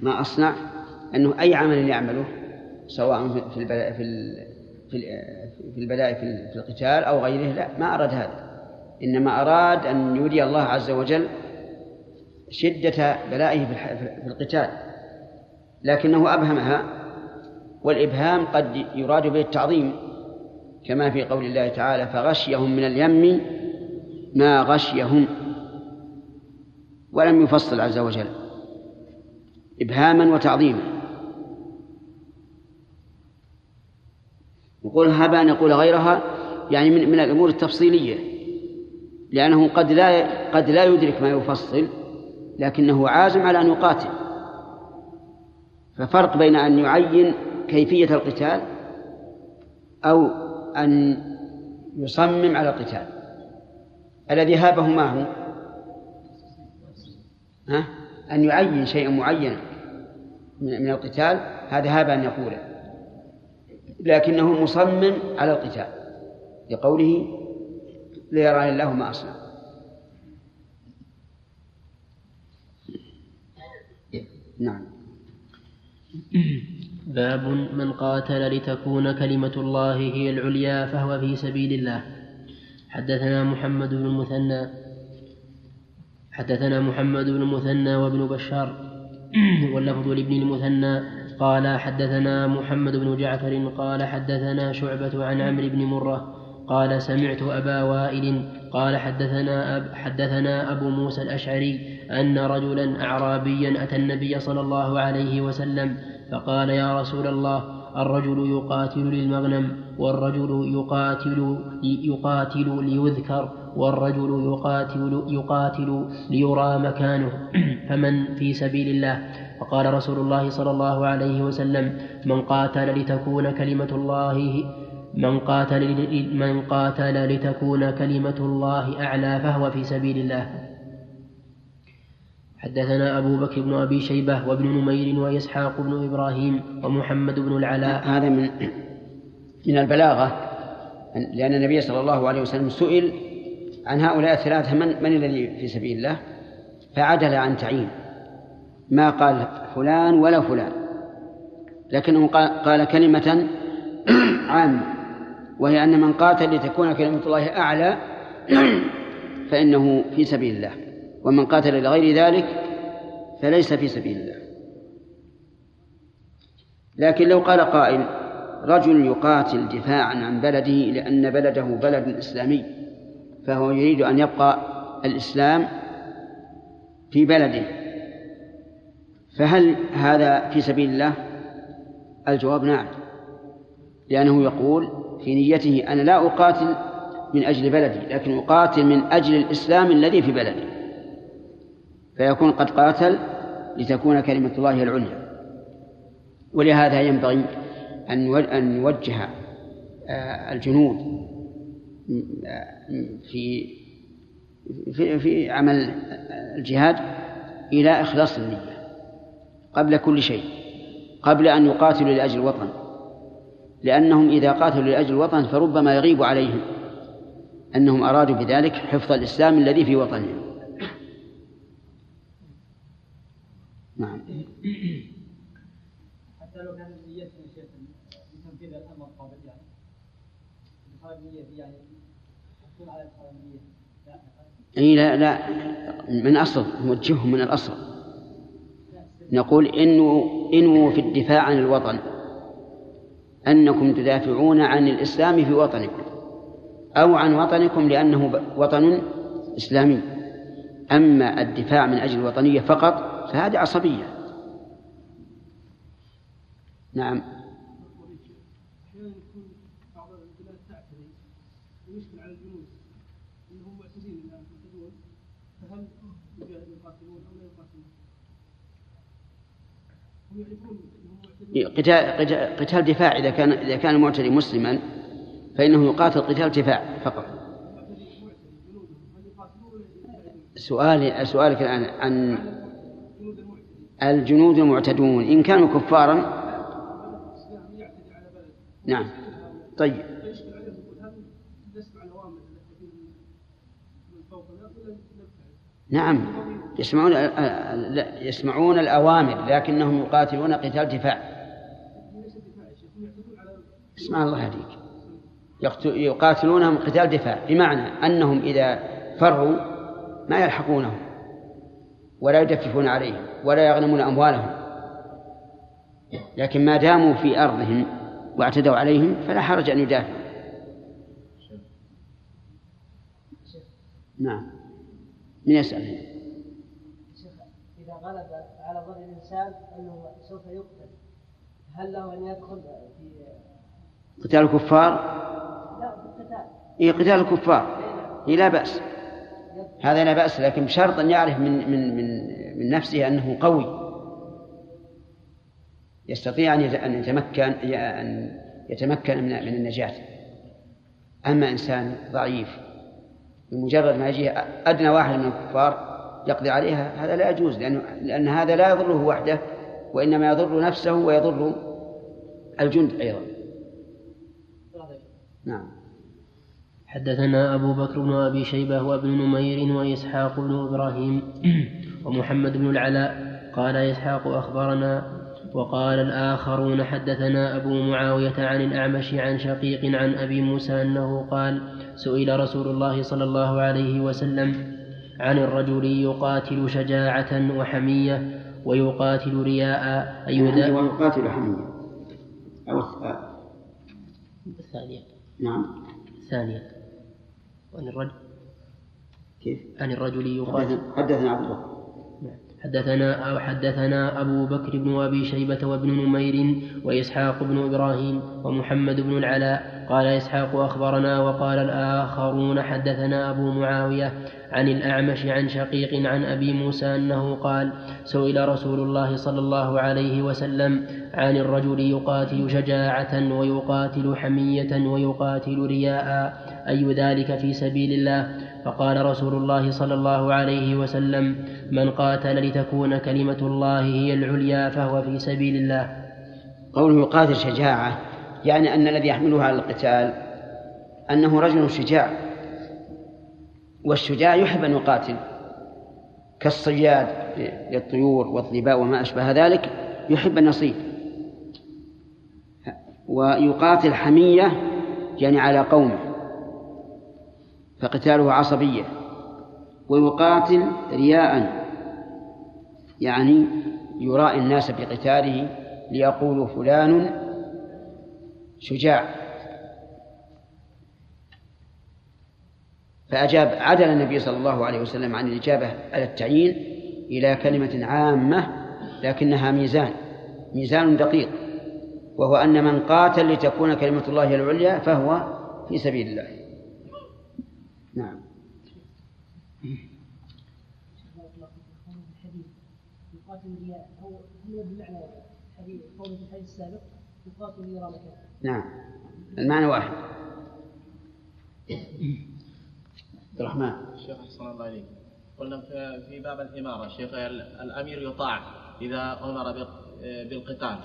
ما أصنع أنه أي عمل يعمله سواء في البلاء في في البلاء في القتال أو غيره لا ما أراد هذا. إنما أراد أن يري الله عز وجل شدة بلائه في القتال لكنه أبهمها والإبهام قد يراد به التعظيم كما في قول الله تعالى فغشيهم من اليم ما غشيهم ولم يفصل عز وجل. إبهاما وتعظيما. يقول هب أن يقول غيرها يعني من, من الأمور التفصيلية لأنه قد لا قد لا يدرك ما يفصل لكنه عازم على أن يقاتل. ففرق بين أن يعين كيفية القتال أو أن يصمم على القتال. الذي هابه ما هو؟ ها؟ أن يعين شيئا معينا من القتال هذا هاب أن يقوله. لكنه مصمم على القتال لقوله ليرى الله ما أصنع. نعم. باب من قاتل لتكون كلمة الله هي العليا فهو في سبيل الله. حدثنا محمد بن المثنى حدثنا محمد بن المثنى وابن بشار واللفظ لابن المثنى قال حدثنا محمد بن جعفر قال حدثنا شعبة عن عمرو بن مرة قال سمعت أبا وائل قال حدثنا أب حدثنا أبو موسى الأشعري أن رجلا أعرابيا أتى النبي صلى الله عليه وسلم فقال يا رسول الله الرجل يقاتل للمغنم والرجل يقاتل يقاتل ليذكر والرجل يقاتل يقاتل ليرى مكانه. <clears throat> فمن في سبيل الله؟ فقال رسول الله صلى الله عليه وسلم من قاتل لتكون كلمة الله من قاتل من قاتل لتكون كلمة الله أعلى فهو في سبيل الله. حدثنا أبو بكر بن أبي شيبة وابن نمير وإسحاق بن إبراهيم ومحمد بن العلاء. هذا من من البلاغة لأن النبي صلى الله عليه وسلم سئل عن هؤلاء الثلاثة من من الذي في سبيل الله؟ فعدل عن تعيين. ما قال فلان ولا فلان. لكنه قال كلمة <clears throat> عامة وهي أن من قاتل لتكون كلمة الله أعلى <clears throat> فإنه في سبيل الله. ومن قاتل لغير ذلك فليس في سبيل الله. لكن لو قال قائل رجل يقاتل دفاعا عن بلده لأن بلده بلد إسلامي فهو يريد أن يبقى الإسلام في بلده. فهل هذا في سبيل الله؟ الجواب نعم. لأنه يقول في نيته أنا لا أقاتل من أجل بلده لكن يقاتل من أجل الإسلام الذي في بلده فيكون قد قاتل لتكون كلمة الله العليا. ولهذا ينبغي أن أن آه، الجنود في في في عمل الجهاد إلى إخلاص النية قبل كل شيء قبل أن يقاتلوا لأجل الوطن. لأنهم إذا قاتلوا لأجل الوطن فربما يغيب عليهم أنهم أرادوا بذلك حفظ الإسلام الذي في وطنهم. نعم. حتى لو كان نية شيخ لتنفيذ الأمر قبل يعني. إدخال النية يعني تحصل على إدخال النية. اي لا لا من اصل نوجههم من الأصل. نقول إنو إنو في الدفاع عن الوطن. أنكم تدافعون عن الإسلام في وطنكم أو عن وطنكم لأنه وطن إسلامي. أما الدفاع من أجل الوطنية فقط فهذه عصبية. نعم. قتال قتال دفاع إذا كان إذا كان المعتدي مسلما فإنه يقاتل قتال دفاع فقط. سؤالي سؤالك الآن عن الجنود المعتدون إن كانوا كفارا. نعم. طيب. نعم. يسمعون يسمعون الأوامر لكنهم يقاتلون قتال دفاع. اسمع الله عليك يقاتلونهم قتال دفاع. بمعنى أنهم إذا فروا ما يلحقونهم. ولا يجففون عليهم ولا يغنمون أموالهم. لكن ما داموا في أرضهم واعتدوا عليهم فلا حرج أن يدافعوا. نعم. من يسأل. إذا غلب على ظن الإنسان أنه سوف يقتل هل له أن يدخل في قتال الكفار؟ لا قتال إيه قتال الكفار. إيه لا بأس. هذا لا بأس لكن بشرط أن يعرف من من من من نفسه أنه قوي. يستطيع أن يتمكن أن يتمكن من من النجاة. أما إنسان ضعيف بمجرد ما يجي أدنى واحد من الكفار يقضي عليها هذا لا يجوز لأن لأن هذا لا يضره وحده وإنما يضر نفسه ويضر الجند أيضا. نعم. حدثنا أبو بكر بن أبي شيبة وابن نمير وإسحاق بن إبراهيم <clears throat> ومحمد بن العلاء. قال إسحاق أخبرنا وقال الآخرون حدثنا أبو معاوية عن الأعمش عن شقيق عن أبي موسى أنه قال سئل رسول الله صلى الله عليه وسلم عن الرجل يقاتل شجاعة وحمية ويقاتل رياء. أي يعني ويقاتل حمية. أو الثانية. نعم. الثانية. عن الرجل. كيف؟ عن الرجل يقاتل حدثنا عبد الله حدثنا أو حدثنا أبو بكر بن أبي شيبة وابن نمير وإسحاق بن إبراهيم ومحمد بن العلاء. قال إسحاق أخبرنا وقال الآخرون حدثنا أبو معاوية عن الأعمش عن شقيق عن أبي موسى أنه قال سئل رسول الله صلى الله عليه وسلم عن الرجل يقاتل شجاعة ويقاتل حمية ويقاتل رياء. أي ذلك في سبيل الله؟ فقال رسول الله صلى الله عليه وسلم من قاتل لتكون كلمة الله هي العليا فهو في سبيل الله. قوله يقاتل شجاعة يعني أن الذي يحمله على القتال أنه رجل شجاع والشجاع يحب أن يقاتل. كالصياد للطيور والظباء وما أشبه ذلك يحب أن ويقاتل حمية يعني على قومه فقتاله عصبية ويقاتل رياء يعني يرائي الناس بقتاله ليقولوا فلان شجاع. فأجاب عدل النبي صلى الله عليه وسلم عن الإجابة على التعيين إلى كلمة عامة لكنها ميزان ميزان دقيق. وهو أن من قاتل لتكون كلمة الله العليا فهو في سبيل الله. نعم. نعم. المعنى واحد. عبد الرحمن. شيخ أحسن الله إليك. قلنا في- باب الإمارة شيخ ال- الأمير يطاع أمر بال- بالقتال.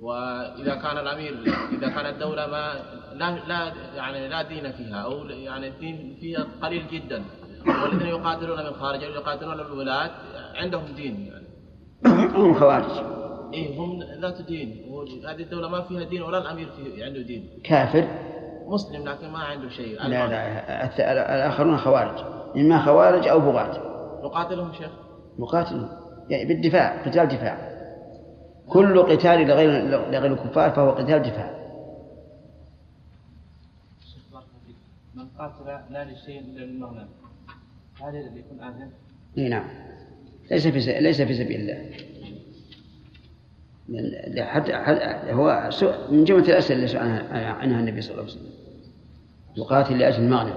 وإذا كان الأمير إذا كانت الدولة ما لا لا يعني لا دين فيها أو يعني الدين فيها قليل جدا. والذين يقاتلون من خارج يقاتلون الولاة عندهم دين يعني. <coughs> هم خوارج. إيه هم ذات دين. هذه الدولة ما فيها دين ولا الأمير فيه عنده دين. كافر؟ مسلم لكن ما عنده شيء. لا لا الث- الآخرون خوارج. إما خوارج أو بغاة. نقاتلهم شيخ. مقاتل يعني بالدفاع قتال دفاع. كل قتال لغير لغير الكفار فهو قتال دفاع من قاتل لا لشيء إلا للمغنم هذا الذي يكون آثم إي نعم. ليس في ليس في سبيل الله. حتى حتى هو من جملة الأسئلة اللي سأل عنها النبي صلى الله عليه وسلم. يقاتل لأجل المغنم.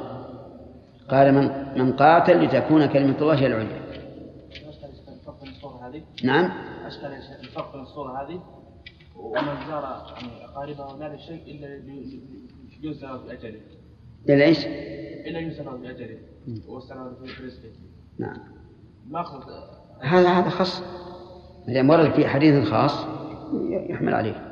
قال من من قاتل لتكون كلمة الله هي العليا. نعم. أشكال بين الصورة هذه. ومن زار يعني أقاربه لا لشيء إلا يوزن بأجله. إلا إيش؟ إلا يوزن بأجله. والسلام في رزقه نعم. ماخذ هذا هذا خاص. ما دام ورد في حديث خاص يحمل عليه.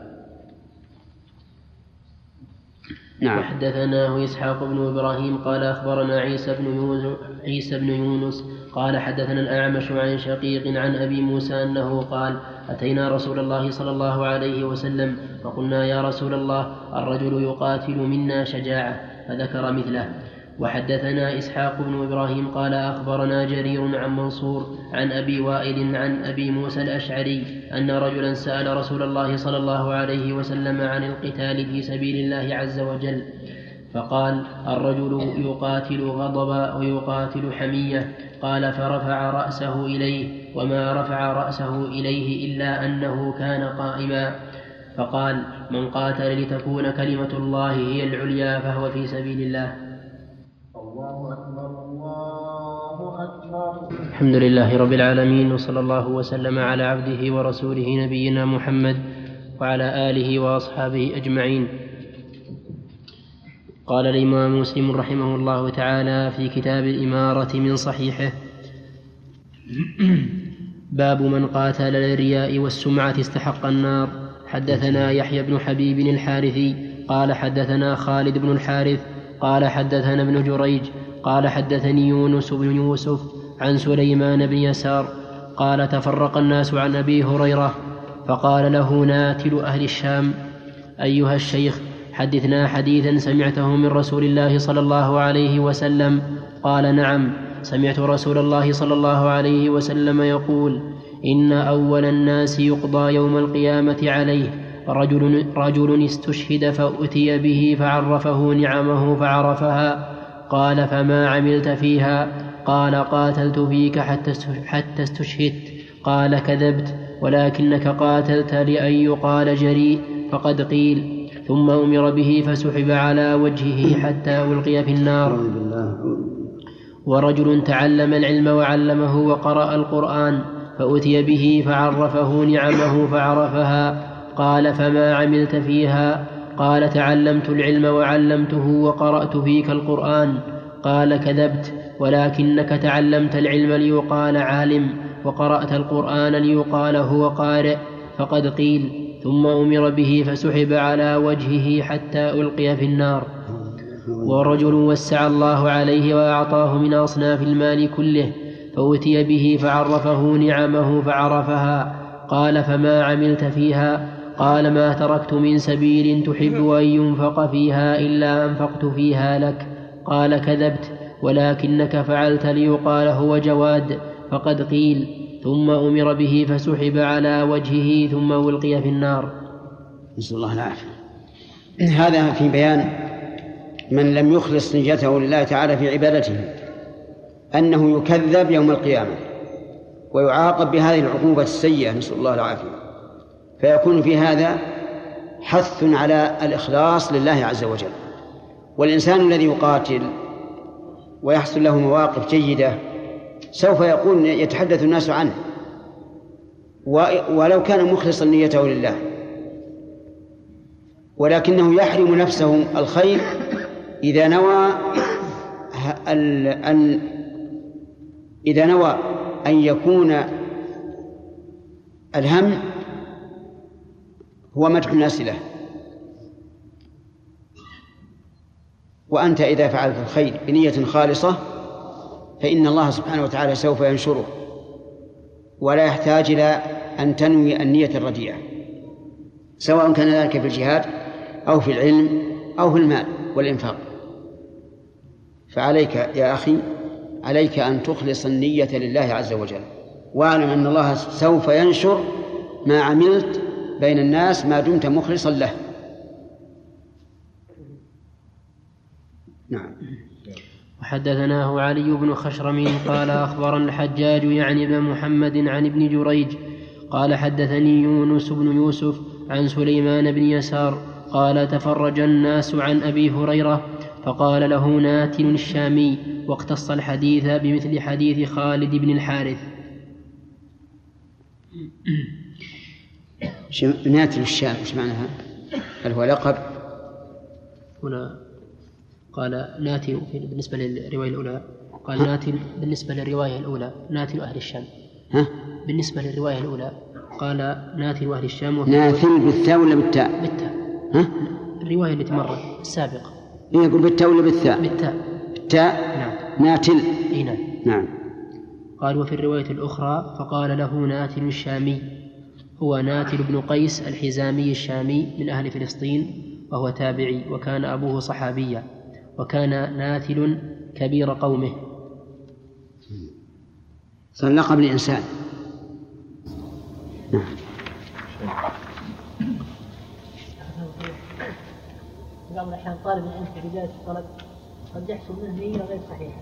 نعم. وحدثناه إسحاق بن إبراهيم قال أخبرنا عيسى بن يونس عيسى بن يونس قال حدثنا الأعمش عن شقيق عن أبي موسى أنه قال أتينا رسول الله صلى الله عليه وسلم فقلنا يا رسول الله الرجل يقاتل منا شجاعة فذكر مثله. وحدثنا إسحاق بن إبراهيم قال أخبرنا جرير عن منصور عن أبي وائل عن أبي موسى الأشعري أن رجلا سأل رسول الله صلى الله عليه وسلم عن القتال في سبيل الله عز وجل. فقال الرجل يقاتل غضبا ويقاتل حمية. قال فرفع رأسه إليه وما رفع رأسه إليه إلا أنه كان قائما. فقال من قاتل لتكون كلمة الله هي العليا فهو في سبيل الله. الحمد لله رب العالمين وصلى الله وسلم على عبده ورسوله نبينا محمد وعلى آله وأصحابه أجمعين. قال الإمام مسلم رحمه الله تعالى في كتاب الإمارة من صحيحه باب من قاتل للرياء والسمعة استحق النار. حدثنا يحيى بن حبيب الحارثي قال حدثنا خالد بن الحارث قال حدثنا ابن جريج قال حدثني يونس بن يوسف عن سليمان بن يسار قال تفرق الناس عن أبي هريرة فقال له ناتل أهل الشام أيها الشيخ حدثنا حديثا سمعته من رسول الله صلى الله عليه وسلم قال نعم سمعت رسول الله صلى الله عليه وسلم يقول إن أول الناس يقضى يوم القيامة عليه رجل رجل استشهد فأتي به فعرفه نعمه فعرفها قال فما عملت فيها؟ قال قاتلت فيك حتى حتى استشهدت. قال كذبت ولكنك قاتلت لأن يقال جريء فقد قيل. ثم أمر به فسحب على وجهه حتى ألقي في النار. ورجل تعلم العلم وعلمه وقرأ القرآن فأتي به فعرفه نعمه فعرفها. قال فما عملت فيها؟ قال تعلمت العلم وعلمته وقرأت فيك القرآن. قال كذبت ولكنك تعلمت العلم ليقال عالم وقرأت القرآن ليقال هو قارئ. فقد قيل ثم أمر به فسحب على وجهه حتى ألقي في النار. ورجل وسع الله عليه وأعطاه من أصناف المال كله فأتي به فعرفه نعمه فعرفها. قال فما عملت فيها؟ قال ما تركت من سبيل تحب أن ينفق فيها إلا أنفقت فيها لك. قال كذبت. ولكنك فعلت ليقال هو جواد فقد قيل ثم أمر به فسحب على وجهه ثم ألقي في النار. نسأل الله العافية. هذا في بيان من لم يخلص نيته لله تعالى في عبادته أنه يكذب يوم القيامة ويعاقب بهذه العقوبة السيئة نسأل الله العافية. فيكون في هذا حث على الإخلاص لله عز وجل. والإنسان الذي يقاتل ويحصل له مواقف جيدة. سوف يقول يتحدث الناس عنه. ولو كان مخلصا نيته لله. ولكنه يحرم نفسه الخير إذا نوى أن إذا نوى أن يكون الهم هو مدح الناس له. وأنت إذا فعلت الخير بنية خالصة فإن الله سبحانه وتعالى سوف ينشره. ولا يحتاج إلى أن تنوي النية الرديئة سواء كان ذلك في الجهاد أو في العلم أو في المال والإنفاق. فعليك يا أخي عليك أن تخلص النية لله عز وجل. واعلم أن الله سوف ينشر ما عملت بين الناس ما دمت مخلصا له. نعم وحدثناه علي بن خشرم قال أخبرنا الحجاج يعني ابن محمد عن ابن جريج قال حدثني يونس بن يوسف عن سليمان بن يسار قال تفرج الناس عن أبي هريرة فقال له ناتن الشامي واقتص الحديث بمثل حديث خالد بن الحارث ناتن الشام إيش معناها؟ هل هو لقب؟ هنا قال ناتن بالنسبة للرواية الأولى. قال ناتن بالنسبة للرواية الأولى. ناتن أهل الشام. ها؟ بالنسبة للرواية الأولى. قال ناتن أهل الشام ناتن بالثاء ولا بالتاء؟ بالتاء. ها؟ الرواية التي مرت السابقة. إيه يقول بالتاء ولا بالثاء؟ بالتاء. بالتاء. نعم. ناتل اي نعم. نعم. قال وفي الرواية الأخرى فقال له ناتل الشامي. هو ناتل بن قيس الحزامي الشامي من أهل فلسطين وهو تابعي وكان أبوه صحابيا. وكان ناتل كبير قومه. صار لقب لإنسان نعم. بعض الأحيان طالب العلم في بداية الطلب قد يحصل منه نية غير صحيحة